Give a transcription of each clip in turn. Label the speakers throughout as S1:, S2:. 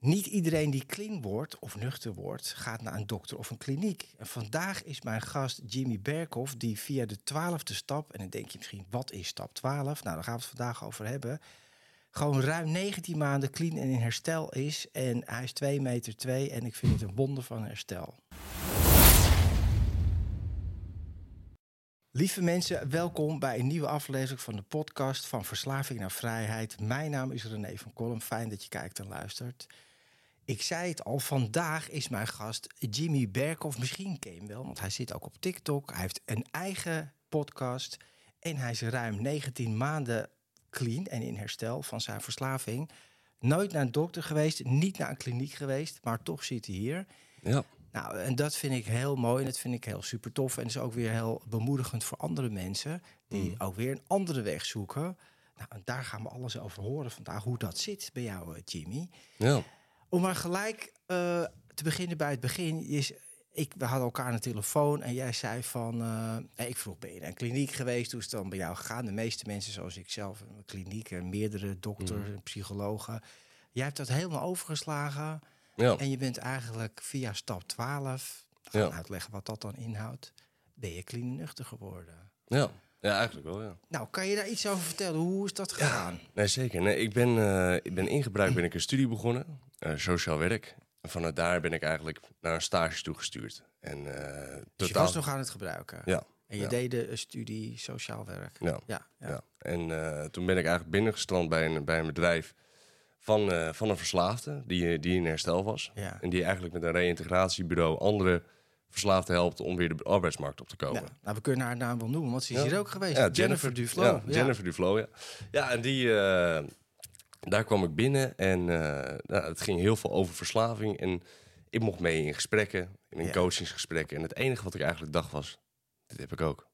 S1: Niet iedereen die clean wordt of nuchter wordt, gaat naar een dokter of een kliniek. En vandaag is mijn gast Jimmy Berkhoff, die via de twaalfde stap, en dan denk je misschien, wat is stap 12? Nou, daar gaan we het vandaag over hebben. Gewoon ruim 19 maanden clean en in herstel is. En hij is 2 meter 2 en ik vind het een wonder van herstel. Lieve mensen, welkom bij een nieuwe aflevering van de podcast van Verslaving naar Vrijheid. Mijn naam is René van Kolm. Fijn dat je kijkt en luistert. Ik zei het al, vandaag is mijn gast Jimmy Berkhoff. Misschien ken je hem wel, want hij zit ook op TikTok. Hij heeft een eigen podcast. En hij is ruim 19 maanden clean en in herstel van zijn verslaving. Nooit naar een dokter geweest, niet naar een kliniek geweest, maar toch zit hij hier.
S2: Ja.
S1: Nou, en dat vind ik heel mooi en dat vind ik heel super tof. En is ook weer heel bemoedigend voor andere mensen die ook weer een andere weg zoeken. Nou, en daar gaan we alles over horen vandaag, hoe dat zit bij jou, eh, Jimmy.
S2: Ja.
S1: Om maar gelijk eh, te beginnen bij het begin. Is, ik, we hadden elkaar aan de telefoon en jij zei van... eh, ik vroeg, ben je naar een kliniek geweest? Hoe is het dan bij jou gegaan? De meeste mensen, zoals ik zelf, een kliniek... en meerdere dokters en psychologen. Jij hebt dat helemaal overgeslagen.
S2: Ja.
S1: En je bent eigenlijk via stap 12... gaan
S2: Ja.
S1: uitleggen wat dat dan inhoudt... ben je clean en nuchter geworden.
S2: Ja. ja, eigenlijk wel, ja.
S1: Nou, kan je daar iets over vertellen? Hoe is dat gegaan?
S2: Nee, zeker. Nee, ik, ben, eh, ik ben ingebruikt, ben ik een studie begonnen, eh, sociaal werk. En vanuit daar ben ik eigenlijk naar een stage toegestuurd. En uh,
S1: Dus je was nog aan het gebruiken?
S2: Ja.
S1: En je
S2: ja.
S1: deed de studie sociaal werk?
S2: Ja.
S1: Ja.
S2: En eh, toen ben ik eigenlijk binnengestrand bij een, bij een bedrijf van, eh, van een verslaafde die, die in herstel was.
S1: Ja.
S2: En die eigenlijk met een reïntegratiebureau andere verslaafden helpt om weer de arbeidsmarkt op te komen.
S1: Ja, nou, we kunnen haar naam wel noemen, want ze is
S2: Ja.
S1: hier ook geweest.
S2: Ja,
S1: Jennifer, Duflo.
S2: Ja, Jennifer Duflo, ja. Ja, en die, eh, daar kwam ik binnen en eh, nou, het ging heel veel over verslaving. En ik mocht mee in gesprekken, in
S1: Ja.
S2: coachingsgesprekken. En het enige wat ik eigenlijk dacht was, dit heb ik ook.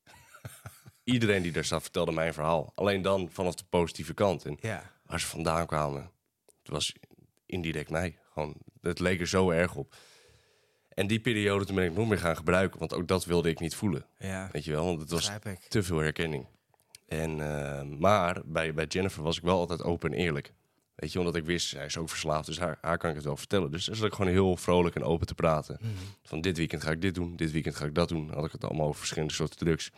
S2: Iedereen die daar zat vertelde mijn verhaal. Alleen dan vanaf de positieve kant. En
S1: Ja,
S2: waar ze vandaan kwamen, het was indirect mij. Gewoon, het leek er zo erg op. En die periode toen ben ik nog meer gaan gebruiken, want ook dat wilde ik niet voelen.
S1: ja.
S2: Weet je wel, want het was te veel herkenning. En, eh, maar bij, bij Jennifer was ik wel altijd open en eerlijk. Weet je, omdat ik wist, zij is ook verslaafd, dus haar, haar kan ik het wel vertellen. Dus dan zat ik gewoon heel vrolijk en open te praten.
S1: Mhm.
S2: Van dit weekend ga ik dit doen, dit weekend ga ik dat doen. Dan had ik het allemaal over verschillende soorten drugs.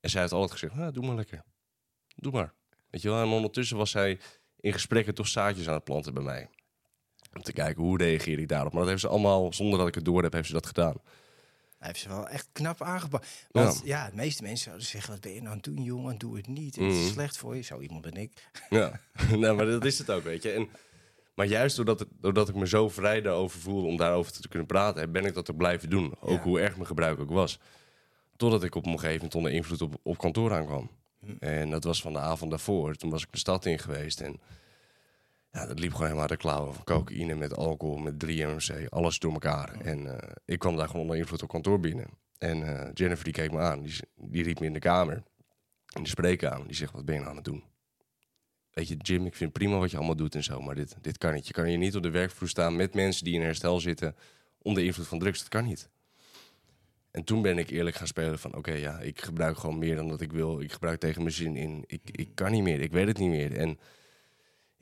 S2: En zij had altijd gezegd, nou, doe maar lekker. Doe maar. Weet je wel, en ondertussen was zij in gesprekken toch zaadjes aan het planten bij mij. Om te kijken, hoe reageer ik daarop. Maar dat heeft ze allemaal, zonder dat ik het door heb, heeft ze dat gedaan.
S1: Heeft ze wel echt knap aangepakt. Want ja. de meeste mensen zouden zeggen, wat ben je nou aan het doen, jongen? Doe het niet. Het is
S2: Mhm.
S1: slecht voor je. Zo iemand ben ik.
S2: Ja, nou, maar dat is het ook, weet je. En, maar juist doordat, het, doordat ik me zo vrij daarover voelde om daarover te kunnen praten, ben ik dat ook blijven doen. Ook
S1: Ja.
S2: hoe erg mijn gebruik ook was. Totdat ik op een gegeven moment onder invloed op, op kantoor aankwam.
S1: Hm.
S2: En dat was van de avond daarvoor. Toen was ik de stad in geweest en ja, dat liep gewoon helemaal de klauwen. Van cocaïne met alcohol, met 3-MMC, alles door elkaar. En eh, ik kwam daar gewoon onder invloed op kantoor binnen. En eh, Jennifer die keek me aan, die, die riep me in de kamer, in de spreekkamer. Die zegt, wat ben je nou aan het doen? Weet je, Jim, ik vind prima wat je allemaal doet en zo, maar dit, dit kan niet. Je kan hier niet op de werkvloer staan met mensen die in herstel zitten onder invloed van drugs. Dat kan niet. En toen ben ik eerlijk gaan spelen van, oké, ja, ik gebruik gewoon meer dan dat ik wil. Ik gebruik tegen mijn zin in. Ik, ik kan niet meer, ik weet het niet meer. En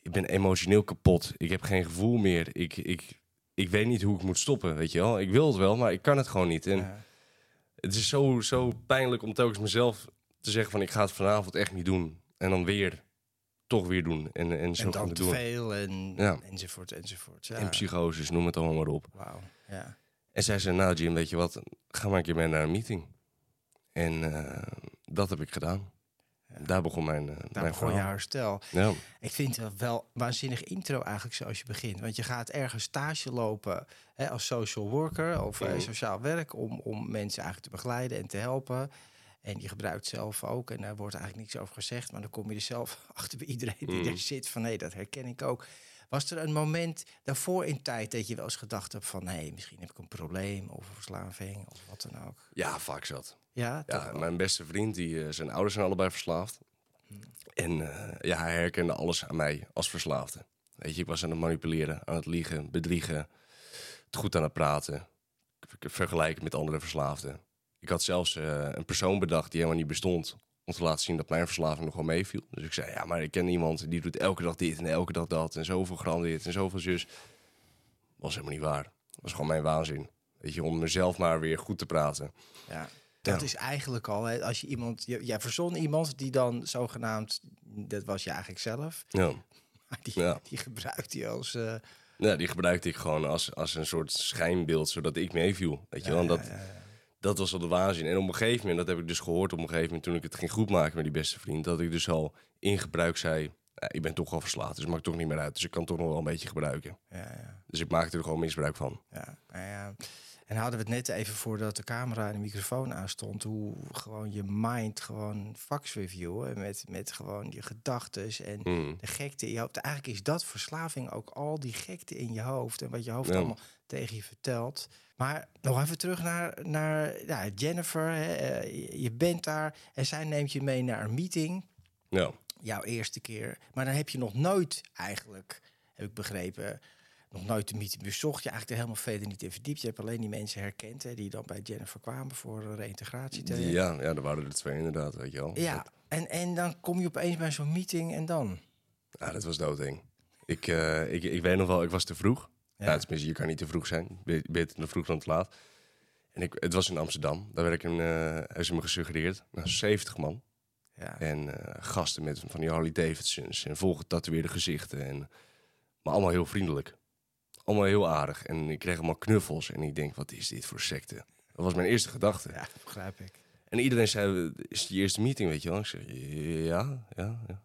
S2: ik ben emotioneel kapot. Ik heb geen gevoel meer. Ik, ik, ik weet niet hoe ik moet stoppen, weet je wel. Ik wil het wel, maar ik kan het gewoon niet. En
S1: Ja.
S2: het is zo, zo pijnlijk om telkens mezelf te zeggen van, ik ga het vanavond echt niet doen. En dan weer, toch weer doen. En, en zo
S1: En
S2: gaan
S1: dan te
S2: doen.
S1: veel en,
S2: Ja.
S1: enzovoort, enzovoort. Ja.
S2: En psychoses, noem het allemaal maar op.
S1: Wauw, ja.
S2: En zij zei, nou Jim, weet je wat, ga maar een keer mee naar een meeting. En eh, dat heb ik gedaan. Daar begon mijn, eh
S1: Daar
S2: mijn
S1: begon herstel.
S2: Ja.
S1: Ik vind het wel waanzinnig intro eigenlijk zoals je begint. Want je gaat ergens stage lopen hè, als social worker of eh,
S2: Mhm.
S1: sociaal werk... Om, om mensen eigenlijk te begeleiden en te helpen. En je gebruikt zelf ook, en daar wordt eigenlijk niks over gezegd... maar dan kom je er zelf achter bij iedereen die er zit van... nee, dat herken ik ook. Was er een moment daarvoor in tijd dat je wel eens gedacht hebt van... nee, misschien heb ik een probleem of een verslaving of wat dan ook?
S2: ja, vaak zat.
S1: Ja, toch
S2: Ja,
S1: wel.
S2: mijn beste vriend, die, eh, zijn ouders zijn allebei verslaafd. En eh, ja, hij herkende alles aan mij als verslaafde. Weet je, ik was aan het manipuleren, aan het liegen, bedriegen, het goed aan het praten, vergelijken met andere verslaafden. Ik had zelfs eh, een persoon bedacht die helemaal niet bestond, om te laten zien dat mijn verslaving nog wel meeviel. Dus ik zei, ja, maar ik ken iemand die doet elke dag dit en elke dag dat en zoveel gram dit en zoveel zus. Was helemaal niet waar. Dat was gewoon mijn waanzin. Weet je, om mezelf maar weer goed te praten.
S1: Ja. Dat
S2: Ja.
S1: is eigenlijk al, hè, als je iemand, jij verzon iemand die dan zogenaamd, dat was je eigenlijk zelf,
S2: Ja.
S1: maar die,
S2: Ja.
S1: die gebruikt hij als,
S2: Ja, die gebruikte ik gewoon als, als een soort schijnbeeld, zodat ik meeviel. Weet je wel, en dat, dat was al de waanzin. En op een gegeven moment, dat heb ik dus gehoord op een gegeven moment toen ik het ging goedmaken met die beste vriend, dat ik dus al in gebruik zei, ja, ik ben toch al verslaafd, dus het maakt toch niet meer uit. Dus ik kan toch nog wel een beetje gebruiken.
S1: ja, ja,
S2: Dus ik maakte er gewoon misbruik van.
S1: ja, nou ja. En hadden we het net even voordat de camera en de microfoon aanstond, hoe gewoon je mind gewoon fax reviewen met, met gewoon je gedachtes en
S2: Mm.
S1: de gekte in je hoofd. Eigenlijk is dat verslaving ook al die gekte in je hoofd en wat je hoofd
S2: Ja.
S1: allemaal tegen je vertelt. Maar nog even terug naar, naar ja, Jennifer. Hè. eh, je- je bent daar en zij neemt je mee naar een meeting.
S2: Ja.
S1: Jouw eerste keer. Maar dan heb je nog nooit eigenlijk, heb ik begrepen, nog nooit de meeting bezocht. Je eigenlijk er helemaal verder niet in verdiept. Je hebt alleen die mensen herkend hè, die dan bij Jennifer kwamen voor een reïntegratietraject.
S2: Ja, ja, er waren er twee inderdaad, weet je wel.
S1: Ja, en, en dan kom je opeens bij zo'n meeting en dan?
S2: Ja, dat was doodeng. Ik, eh, ik, ik weet nog wel, ik was te vroeg.
S1: Ja.
S2: Ja. tenminste, je kan niet te vroeg zijn. Be- Beter te vroeg dan te laat. En ik, het was in Amsterdam. Daar werd ik een, ze me gesuggereerd. Nou, 70 man.
S1: Ja.
S2: En eh, gasten met van die Harley Davidsons. En volgetatoeëerde gezichten. En, maar allemaal heel vriendelijk. Allemaal heel aardig. En ik kreeg allemaal knuffels. En ik denk, wat is dit voor secte? Dat was mijn eerste gedachte.
S1: ja, begrijp ik.
S2: En iedereen zei, is het je eerste meeting, weet je wel? Ik zeg, ja, ja, ja.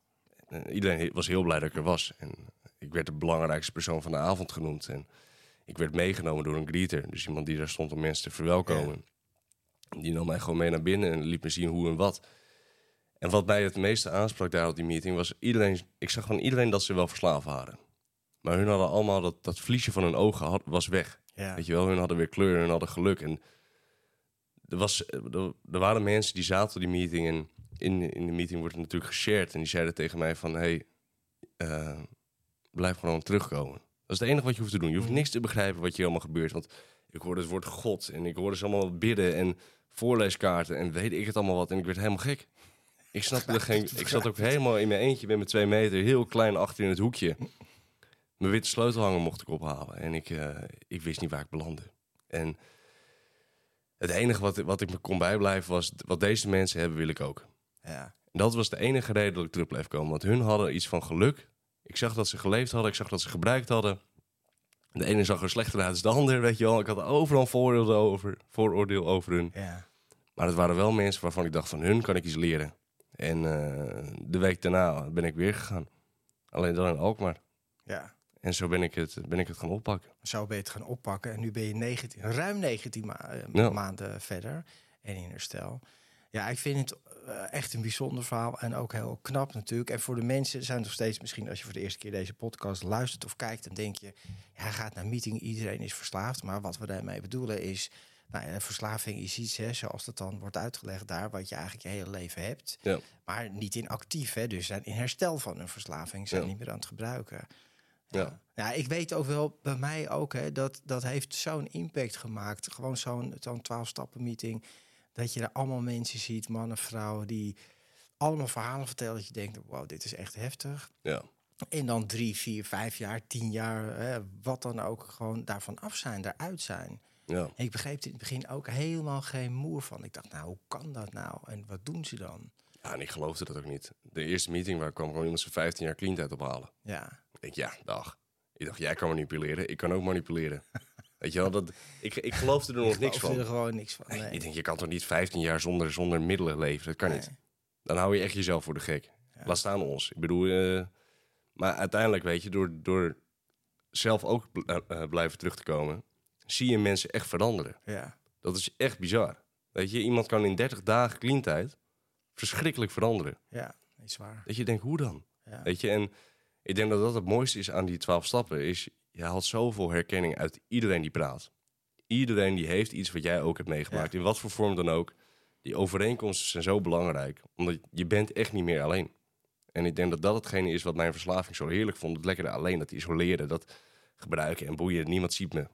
S2: En iedereen was heel blij dat ik er was. En ik werd de belangrijkste persoon van de avond genoemd. En ik werd meegenomen door een greeter. Dus iemand die daar stond om mensen te verwelkomen. Die nam mij gewoon mee naar binnen en liet me zien hoe en wat. En wat mij het meeste aansprak daar op die meeting was iedereen... Ik zag van iedereen dat ze wel verslaafd waren. Maar hun hadden allemaal dat, dat vliesje van hun ogen had, was weg.
S1: Ja.
S2: Weet je wel, hun hadden weer kleur, hun hadden geluk. En er, was, er, er waren mensen die zaten op die meeting en in, in de meeting wordt het natuurlijk geshared. En die zeiden tegen mij van, hey, eh, blijf gewoon terugkomen. Dat is het enige wat je hoeft te doen. Je hoeft niks te begrijpen wat hier allemaal gebeurt. Want ik hoorde het woord God en ik hoorde ze allemaal bidden en voorleeskaarten en weet ik het allemaal wat. En ik werd helemaal gek. Ik snapte er geen... Ik zat ook helemaal in mijn eentje met mijn twee meter, heel klein achter in het hoekje. Mijn witte sleutelhanger mocht ik ophalen. En ik, eh, ik wist niet waar ik belandde. En het enige wat, wat ik me kon bijblijven was... wat deze mensen hebben, wil ik ook.
S1: Ja.
S2: En dat was de enige reden dat ik terug bleef komen. Want hun hadden iets van geluk. Ik zag dat ze geleefd hadden. Ik zag dat ze gebruikt hadden. De ene zag er slechter uit dan de ander, weet je wel. Ik had overal vooroordeel over, vooroordeel over hun.
S1: Ja.
S2: Maar het waren wel mensen waarvan ik dacht van hun kan ik iets leren. En eh, de week daarna ben ik weer gegaan. Alleen dan in Alkmaar.
S1: ja.
S2: En zo ben ik het, ben ik het gaan oppakken.
S1: Zo ben je het gaan oppakken. En nu ben je 19, ruim 19 ma- eh,
S2: Ja.
S1: maanden verder. En in herstel. Ja, ik vind het eh, echt een bijzonder verhaal. En ook heel knap natuurlijk. En voor de mensen zijn nog steeds misschien... als je voor de eerste keer deze podcast luistert of kijkt... dan denk je, ja, hij gaat naar meeting, iedereen is verslaafd. Maar wat we daarmee bedoelen is... Nou ja, verslaving is iets, hè, zoals dat dan wordt uitgelegd daar... wat je eigenlijk je hele leven hebt.
S2: Ja.
S1: Maar niet in actief, hè, dus zijn in herstel van een verslaving. Zijn
S2: Ja.
S1: niet meer aan het gebruiken.
S2: Ja.
S1: Ja, ik weet ook wel bij mij ook, hè, dat, dat heeft zo'n impact gemaakt. Gewoon zo'n zo'n 12-stappen meeting. Dat je daar allemaal mensen ziet, mannen, vrouwen, die allemaal verhalen vertellen. Dat je denkt, wow, dit is echt heftig.
S2: Ja.
S1: En dan drie, vier, vijf jaar, tien jaar, hè, wat dan ook, gewoon daarvan af zijn, daaruit zijn.
S2: Ja.
S1: Ik begreep er in het begin ook helemaal geen moer van. Ik dacht, nou, hoe kan dat nou? En wat doen ze dan?
S2: ja, en ik geloofde dat ook niet. De eerste meeting waar kwam gewoon iemand zijn 15 jaar clean tijd ophalen.
S1: Ja,
S2: Ik denk, ja, dag. Ik dacht, jij kan manipuleren, ik kan ook manipuleren. Weet je wel, dat, ik, ik geloofde er nog niks
S1: ik
S2: van.
S1: er gewoon niks van.
S2: Nee. Ik denk, je kan toch niet 15 jaar zonder, zonder middelen leven? Dat kan niet. Dan hou je echt jezelf voor de gek. Laat staan ons. Ik bedoel, eh, maar uiteindelijk weet je, door, door zelf ook bl- eh, eh, blijven terug te komen, zie je mensen echt veranderen.
S1: Ja,
S2: Dat is echt bizar. Weet je, iemand kan in 30 dagen clean tijd verschrikkelijk veranderen.
S1: ja, is waar.
S2: Dat je denkt, hoe dan?
S1: Ja.
S2: Weet je, en ik denk dat dat het mooiste is aan die 12 stappen, is je haalt zoveel herkenning uit iedereen die praat. Iedereen die heeft iets wat jij ook hebt meegemaakt, in wat voor vorm dan ook. Die overeenkomsten zijn zo belangrijk, omdat je bent echt niet meer alleen. En ik denk dat dat hetgene is wat mijn verslaving zo heerlijk vond. Het lekkere alleen, dat isoleren, dat gebruiken en boeien. Niemand ziet me.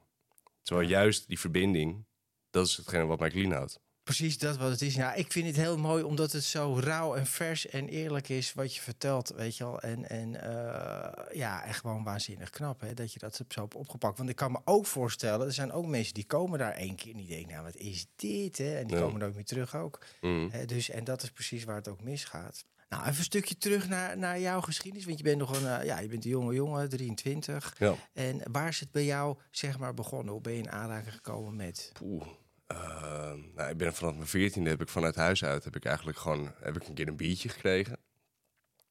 S2: Terwijl juist die verbinding, dat is hetgene wat mij clean houdt.
S1: Precies dat wat het is. Ja, ik vind het heel mooi omdat het zo rauw en vers en eerlijk is wat je vertelt, weet je wel. En, en eh, ja, echt gewoon waanzinnig knap hè, dat je dat zo hebt opgepakt. Want ik kan me ook voorstellen, er zijn ook mensen die komen daar één keer en die denken, nou wat is dit hè? En die
S2: Ja.
S1: komen er ook weer terug ook.
S2: Mm.
S1: Hè, dus, en dat is precies waar het ook misgaat. Nou, even een stukje terug naar, naar jouw geschiedenis. Want je bent nog een, eh, ja, je bent een jonge jongen, 23.
S2: Ja.
S1: En waar is het bij jou, zeg maar, begonnen? Hoe ben je in aanraking gekomen met?
S2: Poeh. Eh, nou, ik ben vanaf mijn veertiende heb ik vanuit huis uit heb ik eigenlijk gewoon heb ik een keer een biertje gekregen.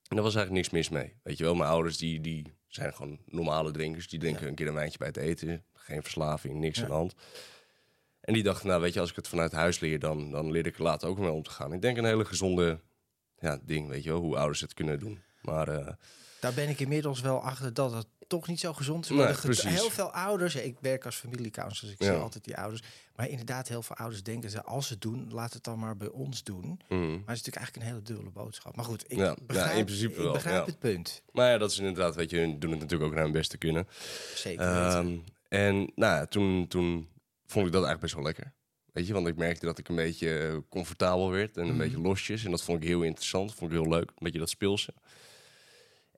S2: En daar was eigenlijk niks mis mee. Weet je wel, mijn ouders die, die zijn gewoon normale drinkers. Die drinken
S1: Ja.
S2: een keer een wijntje bij het eten. Geen verslaving, niks
S1: Ja.
S2: aan de hand. En die dachten, nou weet je, als ik het vanuit huis leer, dan, dan leer ik er later ook mee om te gaan. Ik denk een hele gezonde ja, ding, weet je wel, hoe ouders het kunnen doen. Maar eh,
S1: Daar ben ik inmiddels wel achter dat het toch niet zo gezond is. Maar heel veel ouders, ik werk als familiecounselor, dus ik zie altijd die ouders. Maar inderdaad, heel veel ouders denken ze, als ze het doen, laat het dan maar bij ons doen.
S2: mm.
S1: Maar het is natuurlijk eigenlijk een hele dubbele boodschap. Maar goed, ik
S2: Ja, ja,
S1: begrijp,
S2: in principe
S1: ik
S2: wel,
S1: begrijp het punt.
S2: maar ja, dat is inderdaad, weet je, hun doen het natuurlijk ook naar hun beste kunnen.
S1: Zeker.
S2: Ehm, en nou, ja, toen, toen vond ik dat eigenlijk best wel lekker. Weet je, want ik merkte dat ik een beetje eh, comfortabel werd en een
S1: Mhm.
S2: beetje losjes. En dat vond ik heel interessant, vond ik heel leuk. Een beetje dat speelse.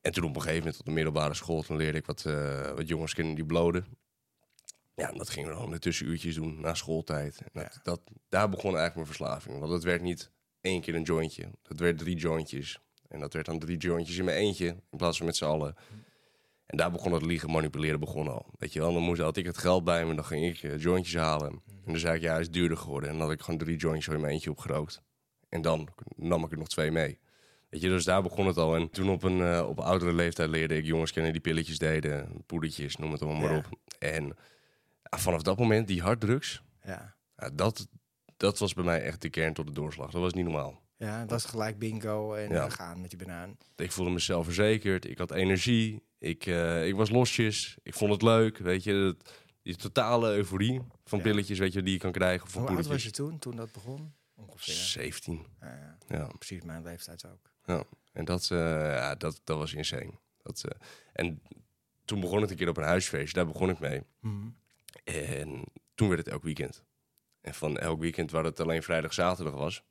S2: En toen op een gegeven moment op de middelbare school, toen leerde ik wat, eh, wat jongens kennen die bloden. Ja, dat gingen we dan de tussenuurtjes doen, na schooltijd. En dat,
S1: Ja.
S2: dat, daar begon eigenlijk mijn verslaving. Want het werd niet één keer een jointje. Dat werd drie jointjes. En dat werd dan drie jointjes in mijn eentje, in plaats van met z'n allen. En daar begon het liegen, manipuleren begon al. Weet je wel, dan moest, had ik het geld bij me, dan ging ik eh, jointjes halen. En dan zei ik, ja, hij is duurder geworden. En dan had ik gewoon drie jointjes in mijn eentje opgerookt. En dan nam ik er nog twee mee. Weet je, dus daar begon het al. En toen op een eh, op oudere leeftijd leerde ik jongens kennen die pilletjes deden, poedertjes, noem het allemaal maar
S1: Ja.
S2: op. En vanaf dat moment, die harddrugs,
S1: ja.
S2: dat, dat was bij mij echt de kern tot de doorslag. Dat was niet normaal.
S1: ja, dat is gelijk bingo en
S2: Ja.
S1: gaan met die banaan.
S2: Ik voelde mezelf verzekerd. Ik had energie. Ik, eh, ik was losjes. Ik vond het leuk. Weet je, dat, die totale euforie van
S1: Ja.
S2: pilletjes weet je, die je kan krijgen. Van
S1: Hoe oud was je toen, toen dat begon? Ongeveer.
S2: 17.
S1: Ja, ja.
S2: Ja.
S1: precies mijn leeftijd ook.
S2: Ja. En dat, eh, ja, dat, dat was insane. Dat, eh, en toen begon het een keer op een huisfeestje. Daar begon ik mee.
S1: Mhm.
S2: En toen werd het elk weekend. En van elk weekend waar het alleen vrijdag, zaterdag was,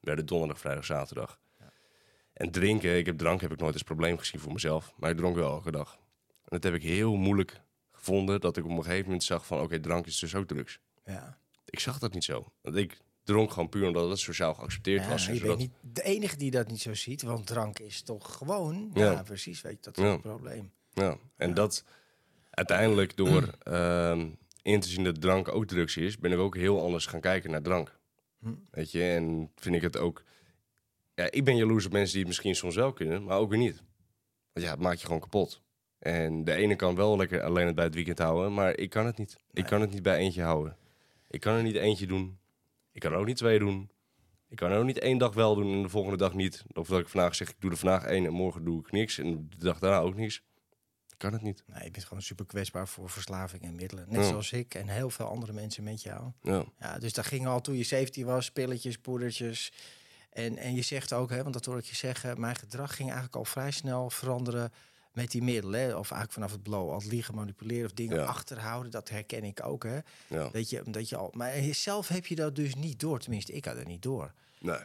S2: werd het donderdag, vrijdag, zaterdag.
S1: Ja.
S2: En drinken, ik heb drank heb ik nooit als probleem gezien voor mezelf, maar ik dronk wel elke dag. En dat heb ik heel moeilijk gevonden, dat ik op een gegeven moment zag van, oké, drank is dus ook drugs.
S1: Ja.
S2: Ik zag dat niet zo. Want ik dronk gewoon puur omdat het sociaal geaccepteerd
S1: Ja,
S2: was.
S1: je
S2: En
S1: bent niet de enige die dat niet zo ziet, want drank is toch gewoon. Ja,
S2: Ja.
S1: precies, weet je, dat is
S2: Ja.
S1: het probleem.
S2: Ja, en dat uiteindelijk door ehm, in te zien dat drank ook drugs is, ben ik ook heel anders gaan kijken naar drank.
S1: Hm.
S2: Weet je, en vind ik het ook. Ja, ik ben jaloers op mensen die het misschien soms wel kunnen, maar ook weer niet. Want ja, het maakt je gewoon kapot. En de ene kan wel lekker alleen het bij het weekend houden, maar ik kan het niet.
S1: Nee.
S2: Ik kan het niet bij eentje houden. Ik kan er niet eentje doen. Ik kan er ook niet twee doen. Ik kan er ook niet één dag wel doen en de volgende dag niet. Of dat ik vandaag zeg, ik doe er vandaag één en morgen doe ik niks. En de dag daarna ook niks. Ik kan het niet.
S1: Nee, je bent gewoon super kwetsbaar voor verslaving en middelen. Net
S2: Ja.
S1: zoals ik en heel veel andere mensen met jou.
S2: Ja.
S1: Ja, dus daar ging al toen je 17 was, pilletjes, poedertjes. En, en je zegt ook, hè, want dat hoor ik je zeggen, mijn gedrag ging eigenlijk al vrij snel veranderen met die middelen. Hè? Of eigenlijk vanaf het blow, al liegen, manipuleren of dingen
S2: Ja.
S1: achterhouden. Dat herken ik ook. Hè?
S2: Ja.
S1: Dat je, dat je al, maar zelf heb je dat dus niet door. Tenminste, ik had het niet door.
S2: Nee.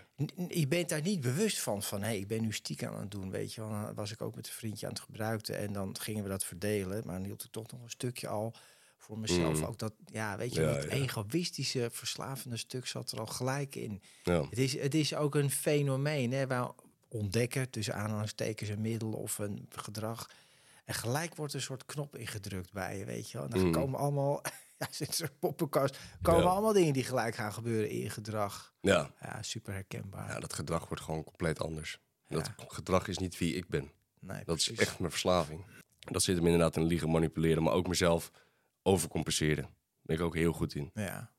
S1: Je bent daar niet bewust van, van hé, ik ben nu stiekem aan het doen, weet je. Dan was ik ook met een vriendje aan het gebruiken en dan gingen we dat verdelen. Maar dan hield ik toch nog een stukje al voor mezelf.
S2: Mm.
S1: Ook dat, ja, weet je,
S2: Ja,
S1: dat
S2: ja.
S1: egoïstische, verslavende stuk zat er al gelijk in.
S2: Ja.
S1: Het is, het is ook een fenomeen, hè, waar ontdekken tussen aanhalingstekens een middel of een gedrag. En gelijk wordt een soort knop ingedrukt bij je, weet je wel. En dan
S2: Mm.
S1: komen allemaal, ja, zit soort poppenkast, komen
S2: Ja.
S1: allemaal dingen die gelijk gaan gebeuren in je gedrag.
S2: Ja.
S1: Ja, super herkenbaar.
S2: ja, dat gedrag wordt gewoon compleet anders.
S1: Ja.
S2: Dat gedrag is niet wie ik ben.
S1: nee,
S2: Dat
S1: precies.
S2: is echt mijn verslaving. Dat zit hem inderdaad in liegen, manipuleren, maar ook mezelf overcompenseren. Daar ben ik ook heel goed in.
S1: Ja,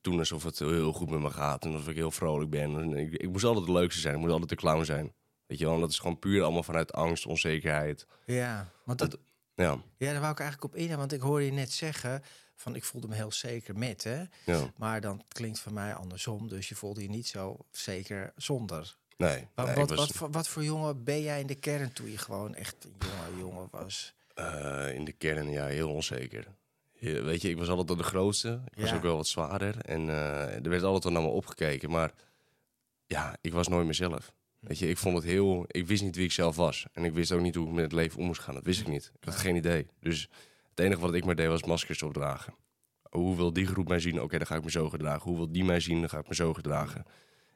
S2: doen alsof het heel goed met me gaat en alsof ik heel vrolijk ben. En ik, ik moest altijd de leukste zijn, ik moest altijd de clown zijn. Weet je wel, en dat is gewoon puur allemaal vanuit angst, onzekerheid.
S1: ja want dat,
S2: Ja,
S1: ja, daar wou ik eigenlijk op in. Want ik hoorde je net zeggen van ik voelde me heel zeker met, hè.
S2: ja,
S1: Maar dan klinkt voor mij andersom. Dus je voelde je niet zo zeker zonder.
S2: Nee,
S1: Wat,
S2: nee,
S1: wat,
S2: ik was,
S1: wat, voor, wat voor jongen ben jij in de kern toen je gewoon echt een jonge jongen was?
S2: eh, in de kern ja, heel onzeker. Weet je, ik was altijd de grootste. Ik was
S1: Ja.
S2: ook wel wat zwaarder. En eh, er werd altijd wel naar me opgekeken. Maar ja, ik was nooit mezelf. Weet je, ik vond het heel... Ik wist niet wie ik zelf was. En ik wist ook niet hoe ik met het leven om moest gaan. Dat wist ik niet. Ik had geen idee. Dus het enige wat ik maar deed was maskers opdragen. Hoe wil die groep mij zien? Oké, dan ga ik me zo gedragen. Hoe wil die mij zien? Dan ga ik me zo gedragen.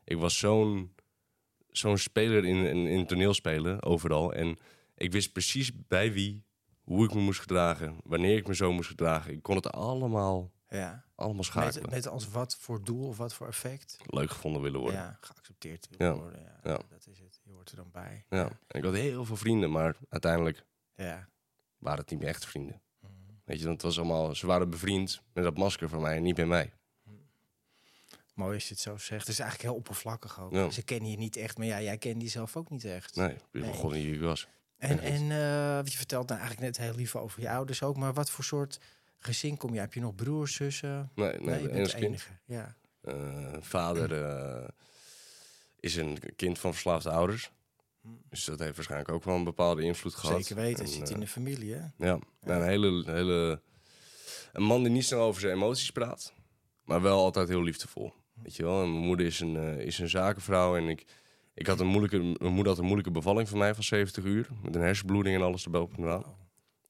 S2: Ik was zo'n zo'n speler in, in, in toneelspelen, overal. En ik wist precies bij wie, hoe ik me moest gedragen. Wanneer ik me zo moest gedragen. Ik kon het allemaal,
S1: Ja.
S2: allemaal schakelen.
S1: Met, met als wat voor doel of wat voor effect?
S2: Leuk gevonden willen worden.
S1: Ja, geaccepteerd willen
S2: Ja.
S1: worden. Ja,
S2: Ja.
S1: Dat is het. Je hoort er dan bij.
S2: Ja. En ik had heel veel vrienden, maar uiteindelijk
S1: Ja.
S2: waren het niet meer echt vrienden.
S1: Mhm.
S2: Weet je, het was allemaal, ze waren bevriend met dat masker van mij en niet met mij.
S1: Mooi als je het zo zegt. Het is eigenlijk heel oppervlakkig ook. Ze kennen je niet echt, maar ja, jij kende jezelf ook niet echt.
S2: Nee, ik
S1: Nee.
S2: god niet wie ik was.
S1: En, en eh, je vertelt nou eigenlijk net heel lief over je ouders ook, maar wat voor soort gezin kom je? Heb je nog broers, zussen?
S2: Nee, nee,
S1: je
S2: de
S1: bent
S2: enige
S1: de enige. Ja.
S2: Eh, vader eh, is een kind van verslaafde ouders. Dus dat heeft waarschijnlijk ook wel een bepaalde invloed gehad.
S1: Hm. Zeker weten, het zit in de familie, hè?
S2: Ja, nou, een hele, hele... Een man die niet snel over zijn emoties praat, maar wel altijd heel liefdevol. Weet je wel, en mijn moeder is een, is een zakenvrouw en ik, ik had een moeilijke... Mijn moeder had een moeilijke bevalling van mij van 70 uur. Met een hersenbloeding en alles erboven en eraan.
S1: Oh,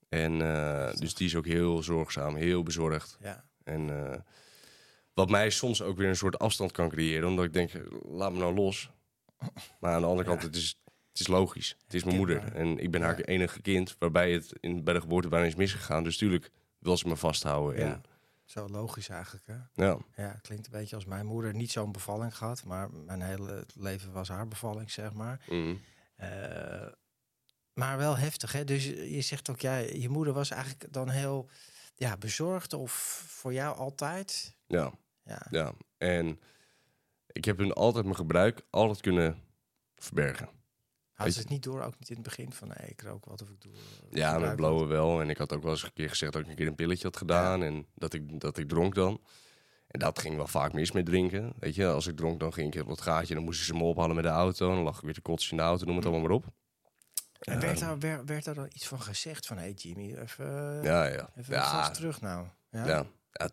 S2: En eh, dus die is ook heel zorgzaam, heel bezorgd.
S1: ja.
S2: En eh, wat mij soms ook weer een soort afstand kan creëren, omdat ik denk, laat me nou los. Maar aan de andere kant, het is, het is logisch. Het is mijn moeder. En ik ben haar enige kind, waarbij het in, bij de geboorte bijna is misgegaan. Dus tuurlijk wil ze me vasthouden.
S1: Ja.
S2: En,
S1: Zo logisch eigenlijk, hè?
S2: ja.
S1: Ja, klinkt een beetje als mijn moeder. Niet zo'n bevalling gehad, maar mijn hele leven was haar bevalling, zeg maar.
S2: Mhm.
S1: Eh, maar wel heftig, hè? Dus je zegt ook, ja, je moeder was eigenlijk dan heel ja, bezorgd of voor jou altijd?
S2: ja,
S1: Ja,
S2: ja. En ik heb hun altijd mijn gebruik altijd kunnen verbergen.
S1: Had
S2: weet
S1: ze het niet door, ook niet in het begin van, nee, ik rook wat of ik doe. eh,
S2: Ja, met blowen wel. En ik had ook wel eens een keer gezegd dat ik een keer een pilletje had gedaan. En dat ik, dat ik dronk dan. En dat ging wel vaak mis met drinken. Weet je, als ik dronk, dan ging ik op het gaatje. Dan moesten ze me ophalen met de auto. En dan lag ik weer te kotsen in de auto. Noem het allemaal maar op.
S1: En werd
S2: Ehm,
S1: daar, werd, werd daar dan iets van gezegd van, hé hey Jimmy, even, eh,
S2: Ja, ja.
S1: even
S2: Ja,
S1: terug nou. Ja?
S2: ja. Ja.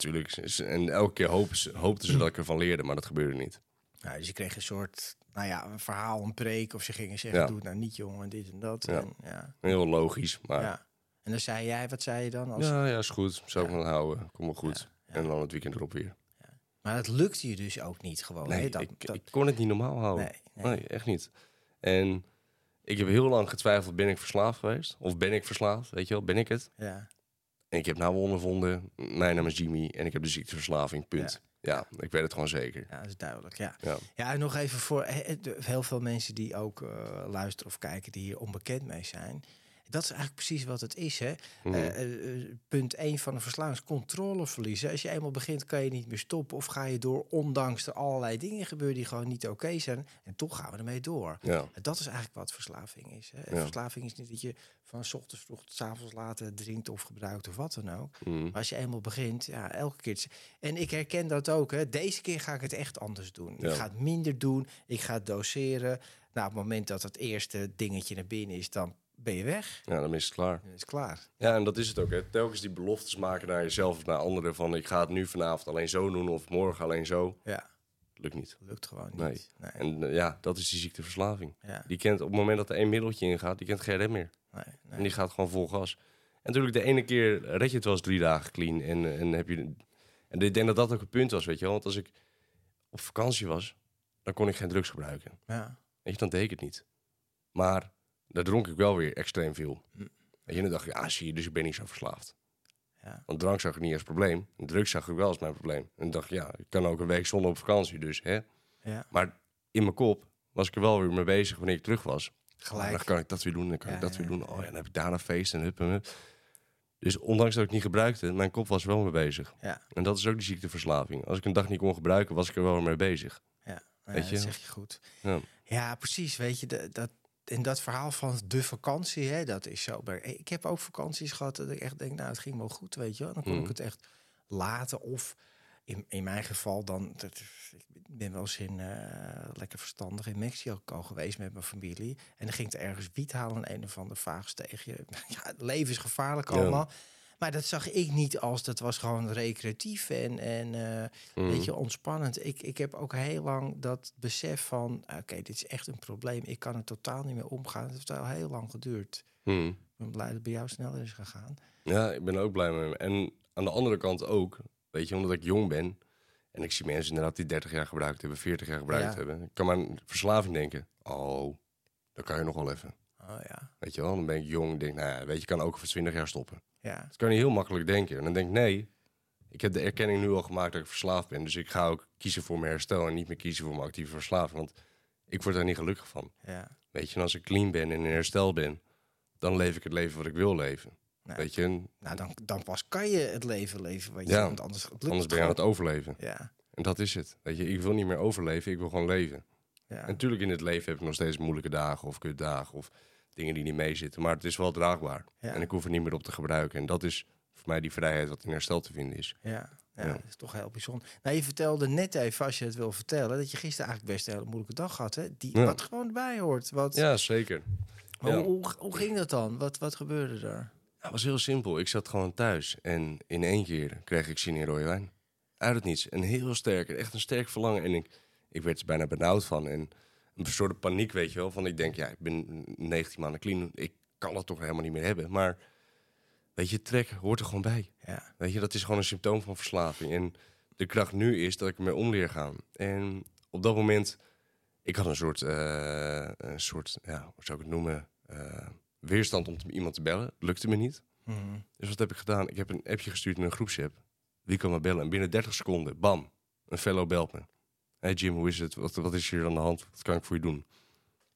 S2: Ze- En elke keer hoopten ze, hoopten ze dat ik ervan leerde. Maar dat gebeurde niet.
S1: Nou, dus je kreeg een soort, nou ja, een verhaal, een preek. Of ze gingen zeggen,
S2: Ja.
S1: doe het nou niet jongen, dit en dat.
S2: Ja.
S1: En, ja,
S2: Heel logisch. Maar ja,
S1: ja. En dan zei jij, wat zei je dan? Als,
S2: ja, is goed. Zou ik
S1: Ja.
S2: me houden. Kom wel goed.
S1: Ja.
S2: En dan het weekend erop weer.
S1: Maar dat lukte je dus ook niet gewoon.
S2: Nee,
S1: hè? Dat,
S2: ik,
S1: dat-
S2: ik kon het niet normaal houden.
S1: nee, nee.
S2: Nee, echt niet. En ik heb heel lang getwijfeld, ben ik verslaafd geweest? Of ben ik verslaafd? Weet je wel, ben ik het?
S1: Ja.
S2: En ik heb nou ondervonden, mijn naam is Jimmy en ik heb de ziekteverslaving, punt. Ja, ik weet het gewoon zeker.
S1: ja, dat is duidelijk. Ja.
S2: Ja.
S1: ja, en nog even voor he- de- heel veel mensen die ook eh, luisteren of kijken, die hier onbekend mee zijn. Dat is eigenlijk precies wat het is. Hè?
S2: Mhm.
S1: Eh, eh, eh, punt 1 van een verslaving controle verliezen. Als je eenmaal begint, kan je niet meer stoppen. Of ga je door, ondanks er allerlei dingen gebeuren die gewoon niet oké zijn. En toch gaan we ermee door.
S2: ja.
S1: Dat is eigenlijk wat verslaving is. Hè?
S2: Ja.
S1: Verslaving is niet dat je van 's ochtends vroeg tot 's avonds later drinkt of gebruikt of wat dan ook.
S2: Mhm.
S1: Maar als je eenmaal begint, ja, elke keer. En ik herken dat ook. Hè. Deze keer ga ik het echt anders doen.
S2: Ja.
S1: Ik ga het minder doen. Ik ga het doseren. Nou, op het moment dat het eerste dingetje naar binnen is, dan ben je weg.
S2: ja, dan is het klaar.
S1: Dan is het klaar.
S2: Ja, en dat is het ook. Hè. Telkens die beloftes maken naar jezelf of naar anderen van ik ga het nu vanavond alleen zo doen of morgen alleen zo.
S1: Ja,
S2: Lukt niet.
S1: lukt gewoon niet.
S2: Nee.
S1: Nee.
S2: En eh, ja, dat is die ziekteverslaving.
S1: ja,
S2: Die kent op het moment dat er één middeltje ingaat, die kent geen rem meer.
S1: nee,
S2: En
S1: nee.
S2: die gaat gewoon vol gas. En natuurlijk, de ene keer red je het wel eens drie dagen clean. En, en heb je. En ik denk dat dat ook het punt was, weet je wel. Want als ik op vakantie was, dan kon ik geen drugs gebruiken.
S1: Ja,
S2: Weet je, dan deed ik het niet. Maar daar dronk ik wel weer extreem veel.
S1: Hm.
S2: Je, dan dacht ik, ah zie je, dus ik ben niet zo verslaafd.
S1: ja,
S2: Want drank zag ik niet als probleem. En drugs zag ik wel als mijn probleem. En dacht ja, ik kan ook een week zonder op vakantie, dus hè.
S1: ja.
S2: Maar in mijn kop was ik er wel weer mee bezig wanneer ik terug was.
S1: Gelijk.
S2: Dan kan ik dat weer doen, dan kan
S1: Ja,
S2: ik dat weer doen. Oh
S1: ja.
S2: dan heb ik daar een feest en hup en hup. Dus ondanks dat ik het niet gebruikte, mijn kop was er wel mee bezig.
S1: Ja,
S2: En dat is ook die ziekteverslaving. Als ik een dag niet kon gebruiken, was ik er wel mee bezig.
S1: ja.
S2: Weet je?
S1: dat zeg je goed.
S2: Ja.
S1: Ja, precies. Weet je, dat, in dat verhaal van de vakantie, hè, dat is zo. Ik heb ook vakanties gehad dat ik echt denk, nou, het ging wel goed, weet je wel. Dan kon
S2: Mhm.
S1: ik het echt laten. Of in, in mijn geval dan, dat- ik ben wel eens in, eh, lekker verstandig in Mexico geweest met mijn familie. En dan ging het ergens wiet halen en een of ander je. Ja, het leven is gevaarlijk
S2: Ja.
S1: Maar dat zag ik niet als, dat was gewoon recreatief en, en
S2: Mhm.
S1: weet je, ontspannend. Ik, ik heb ook heel lang dat besef van, oké, dit is echt een probleem. Ik kan er totaal niet meer omgaan. Het heeft al heel lang geduurd.
S2: Mhm.
S1: Ik ben blij dat het bij jou sneller is gegaan.
S2: Ja, ik ben er ook blij mee. En aan de andere kant ook, weet je, omdat ik jong ben. En ik zie mensen inderdaad die 30 jaar gebruikt hebben, 40 jaar gebruikt
S1: Ja.
S2: hebben. Ik kan maar aan verslaving denken. Oh, dan kan je nog wel even.
S1: Oh ja,
S2: Weet je wel, dan ben ik jong. Denk, nou ja, weet je, kan ook over 20 jaar stoppen.
S1: ja,
S2: Dat kan je heel makkelijk denken. En dan denk ik, nee, ik heb de erkenning nu al gemaakt dat ik verslaafd ben. Dus ik ga ook kiezen voor mijn herstel en niet meer kiezen voor mijn actieve verslaving. Want ik word daar niet gelukkig van.
S1: ja.
S2: Weet je, en als ik clean ben en in herstel ben, dan leef ik het leven wat ik wil leven.
S1: Nou,
S2: Weet je,
S1: Nou, dan, dan pas kan je het leven leven wat je
S2: Ja,
S1: want anders lukt
S2: anders ben je aan het overleven.
S1: Ja,
S2: En dat is het. Weet je, ik wil niet meer overleven, ik wil gewoon leven.
S1: ja.
S2: En natuurlijk in het leven heb ik nog steeds moeilijke dagen of kutdagen of dingen die niet meezitten. Maar het is wel draagbaar.
S1: Ja.
S2: En ik hoef er niet meer op te gebruiken. En dat is voor mij die vrijheid wat in herstel te vinden is.
S1: Ja, ja,
S2: Ja.
S1: dat is toch heel bijzonder. Nou, je vertelde net even, als je het wil vertellen, dat je gisteren eigenlijk best een hele moeilijke dag had. Hè? Die. Wat gewoon bij hoort. Wat,
S2: Ja, zeker.
S1: hoe, hoe, hoe ging dat dan? Wat, wat gebeurde er?
S2: Het was heel simpel. Ik zat gewoon thuis en in één keer kreeg ik zin in rode wijn. Uit het niets. En heel sterk. Echt een sterk verlangen. En ik, ik werd er bijna benauwd van. En een soort paniek, weet je wel. Van ik denk, ja, ik ben 19 maanden clean. Ik kan dat toch helemaal niet meer hebben. Maar weet je, trek hoort er gewoon bij.
S1: Ja,
S2: Weet je, dat is gewoon een symptoom van verslaving. En de kracht nu is dat ik ermee om leer gaan. En op dat moment, ik had een soort, eh, een soort ja, hoe zou ik het noemen, eh, weerstand om te- iemand te bellen. Lukte me niet.
S1: Mhm.
S2: Dus wat heb ik gedaan? Ik heb een appje gestuurd in een groepsapp. Wie kan me bellen? En binnen 30 seconden, bam, een fellow belt me. Hey Jim, hoe is het? Wat, wat is hier aan de hand? Wat kan ik voor je doen?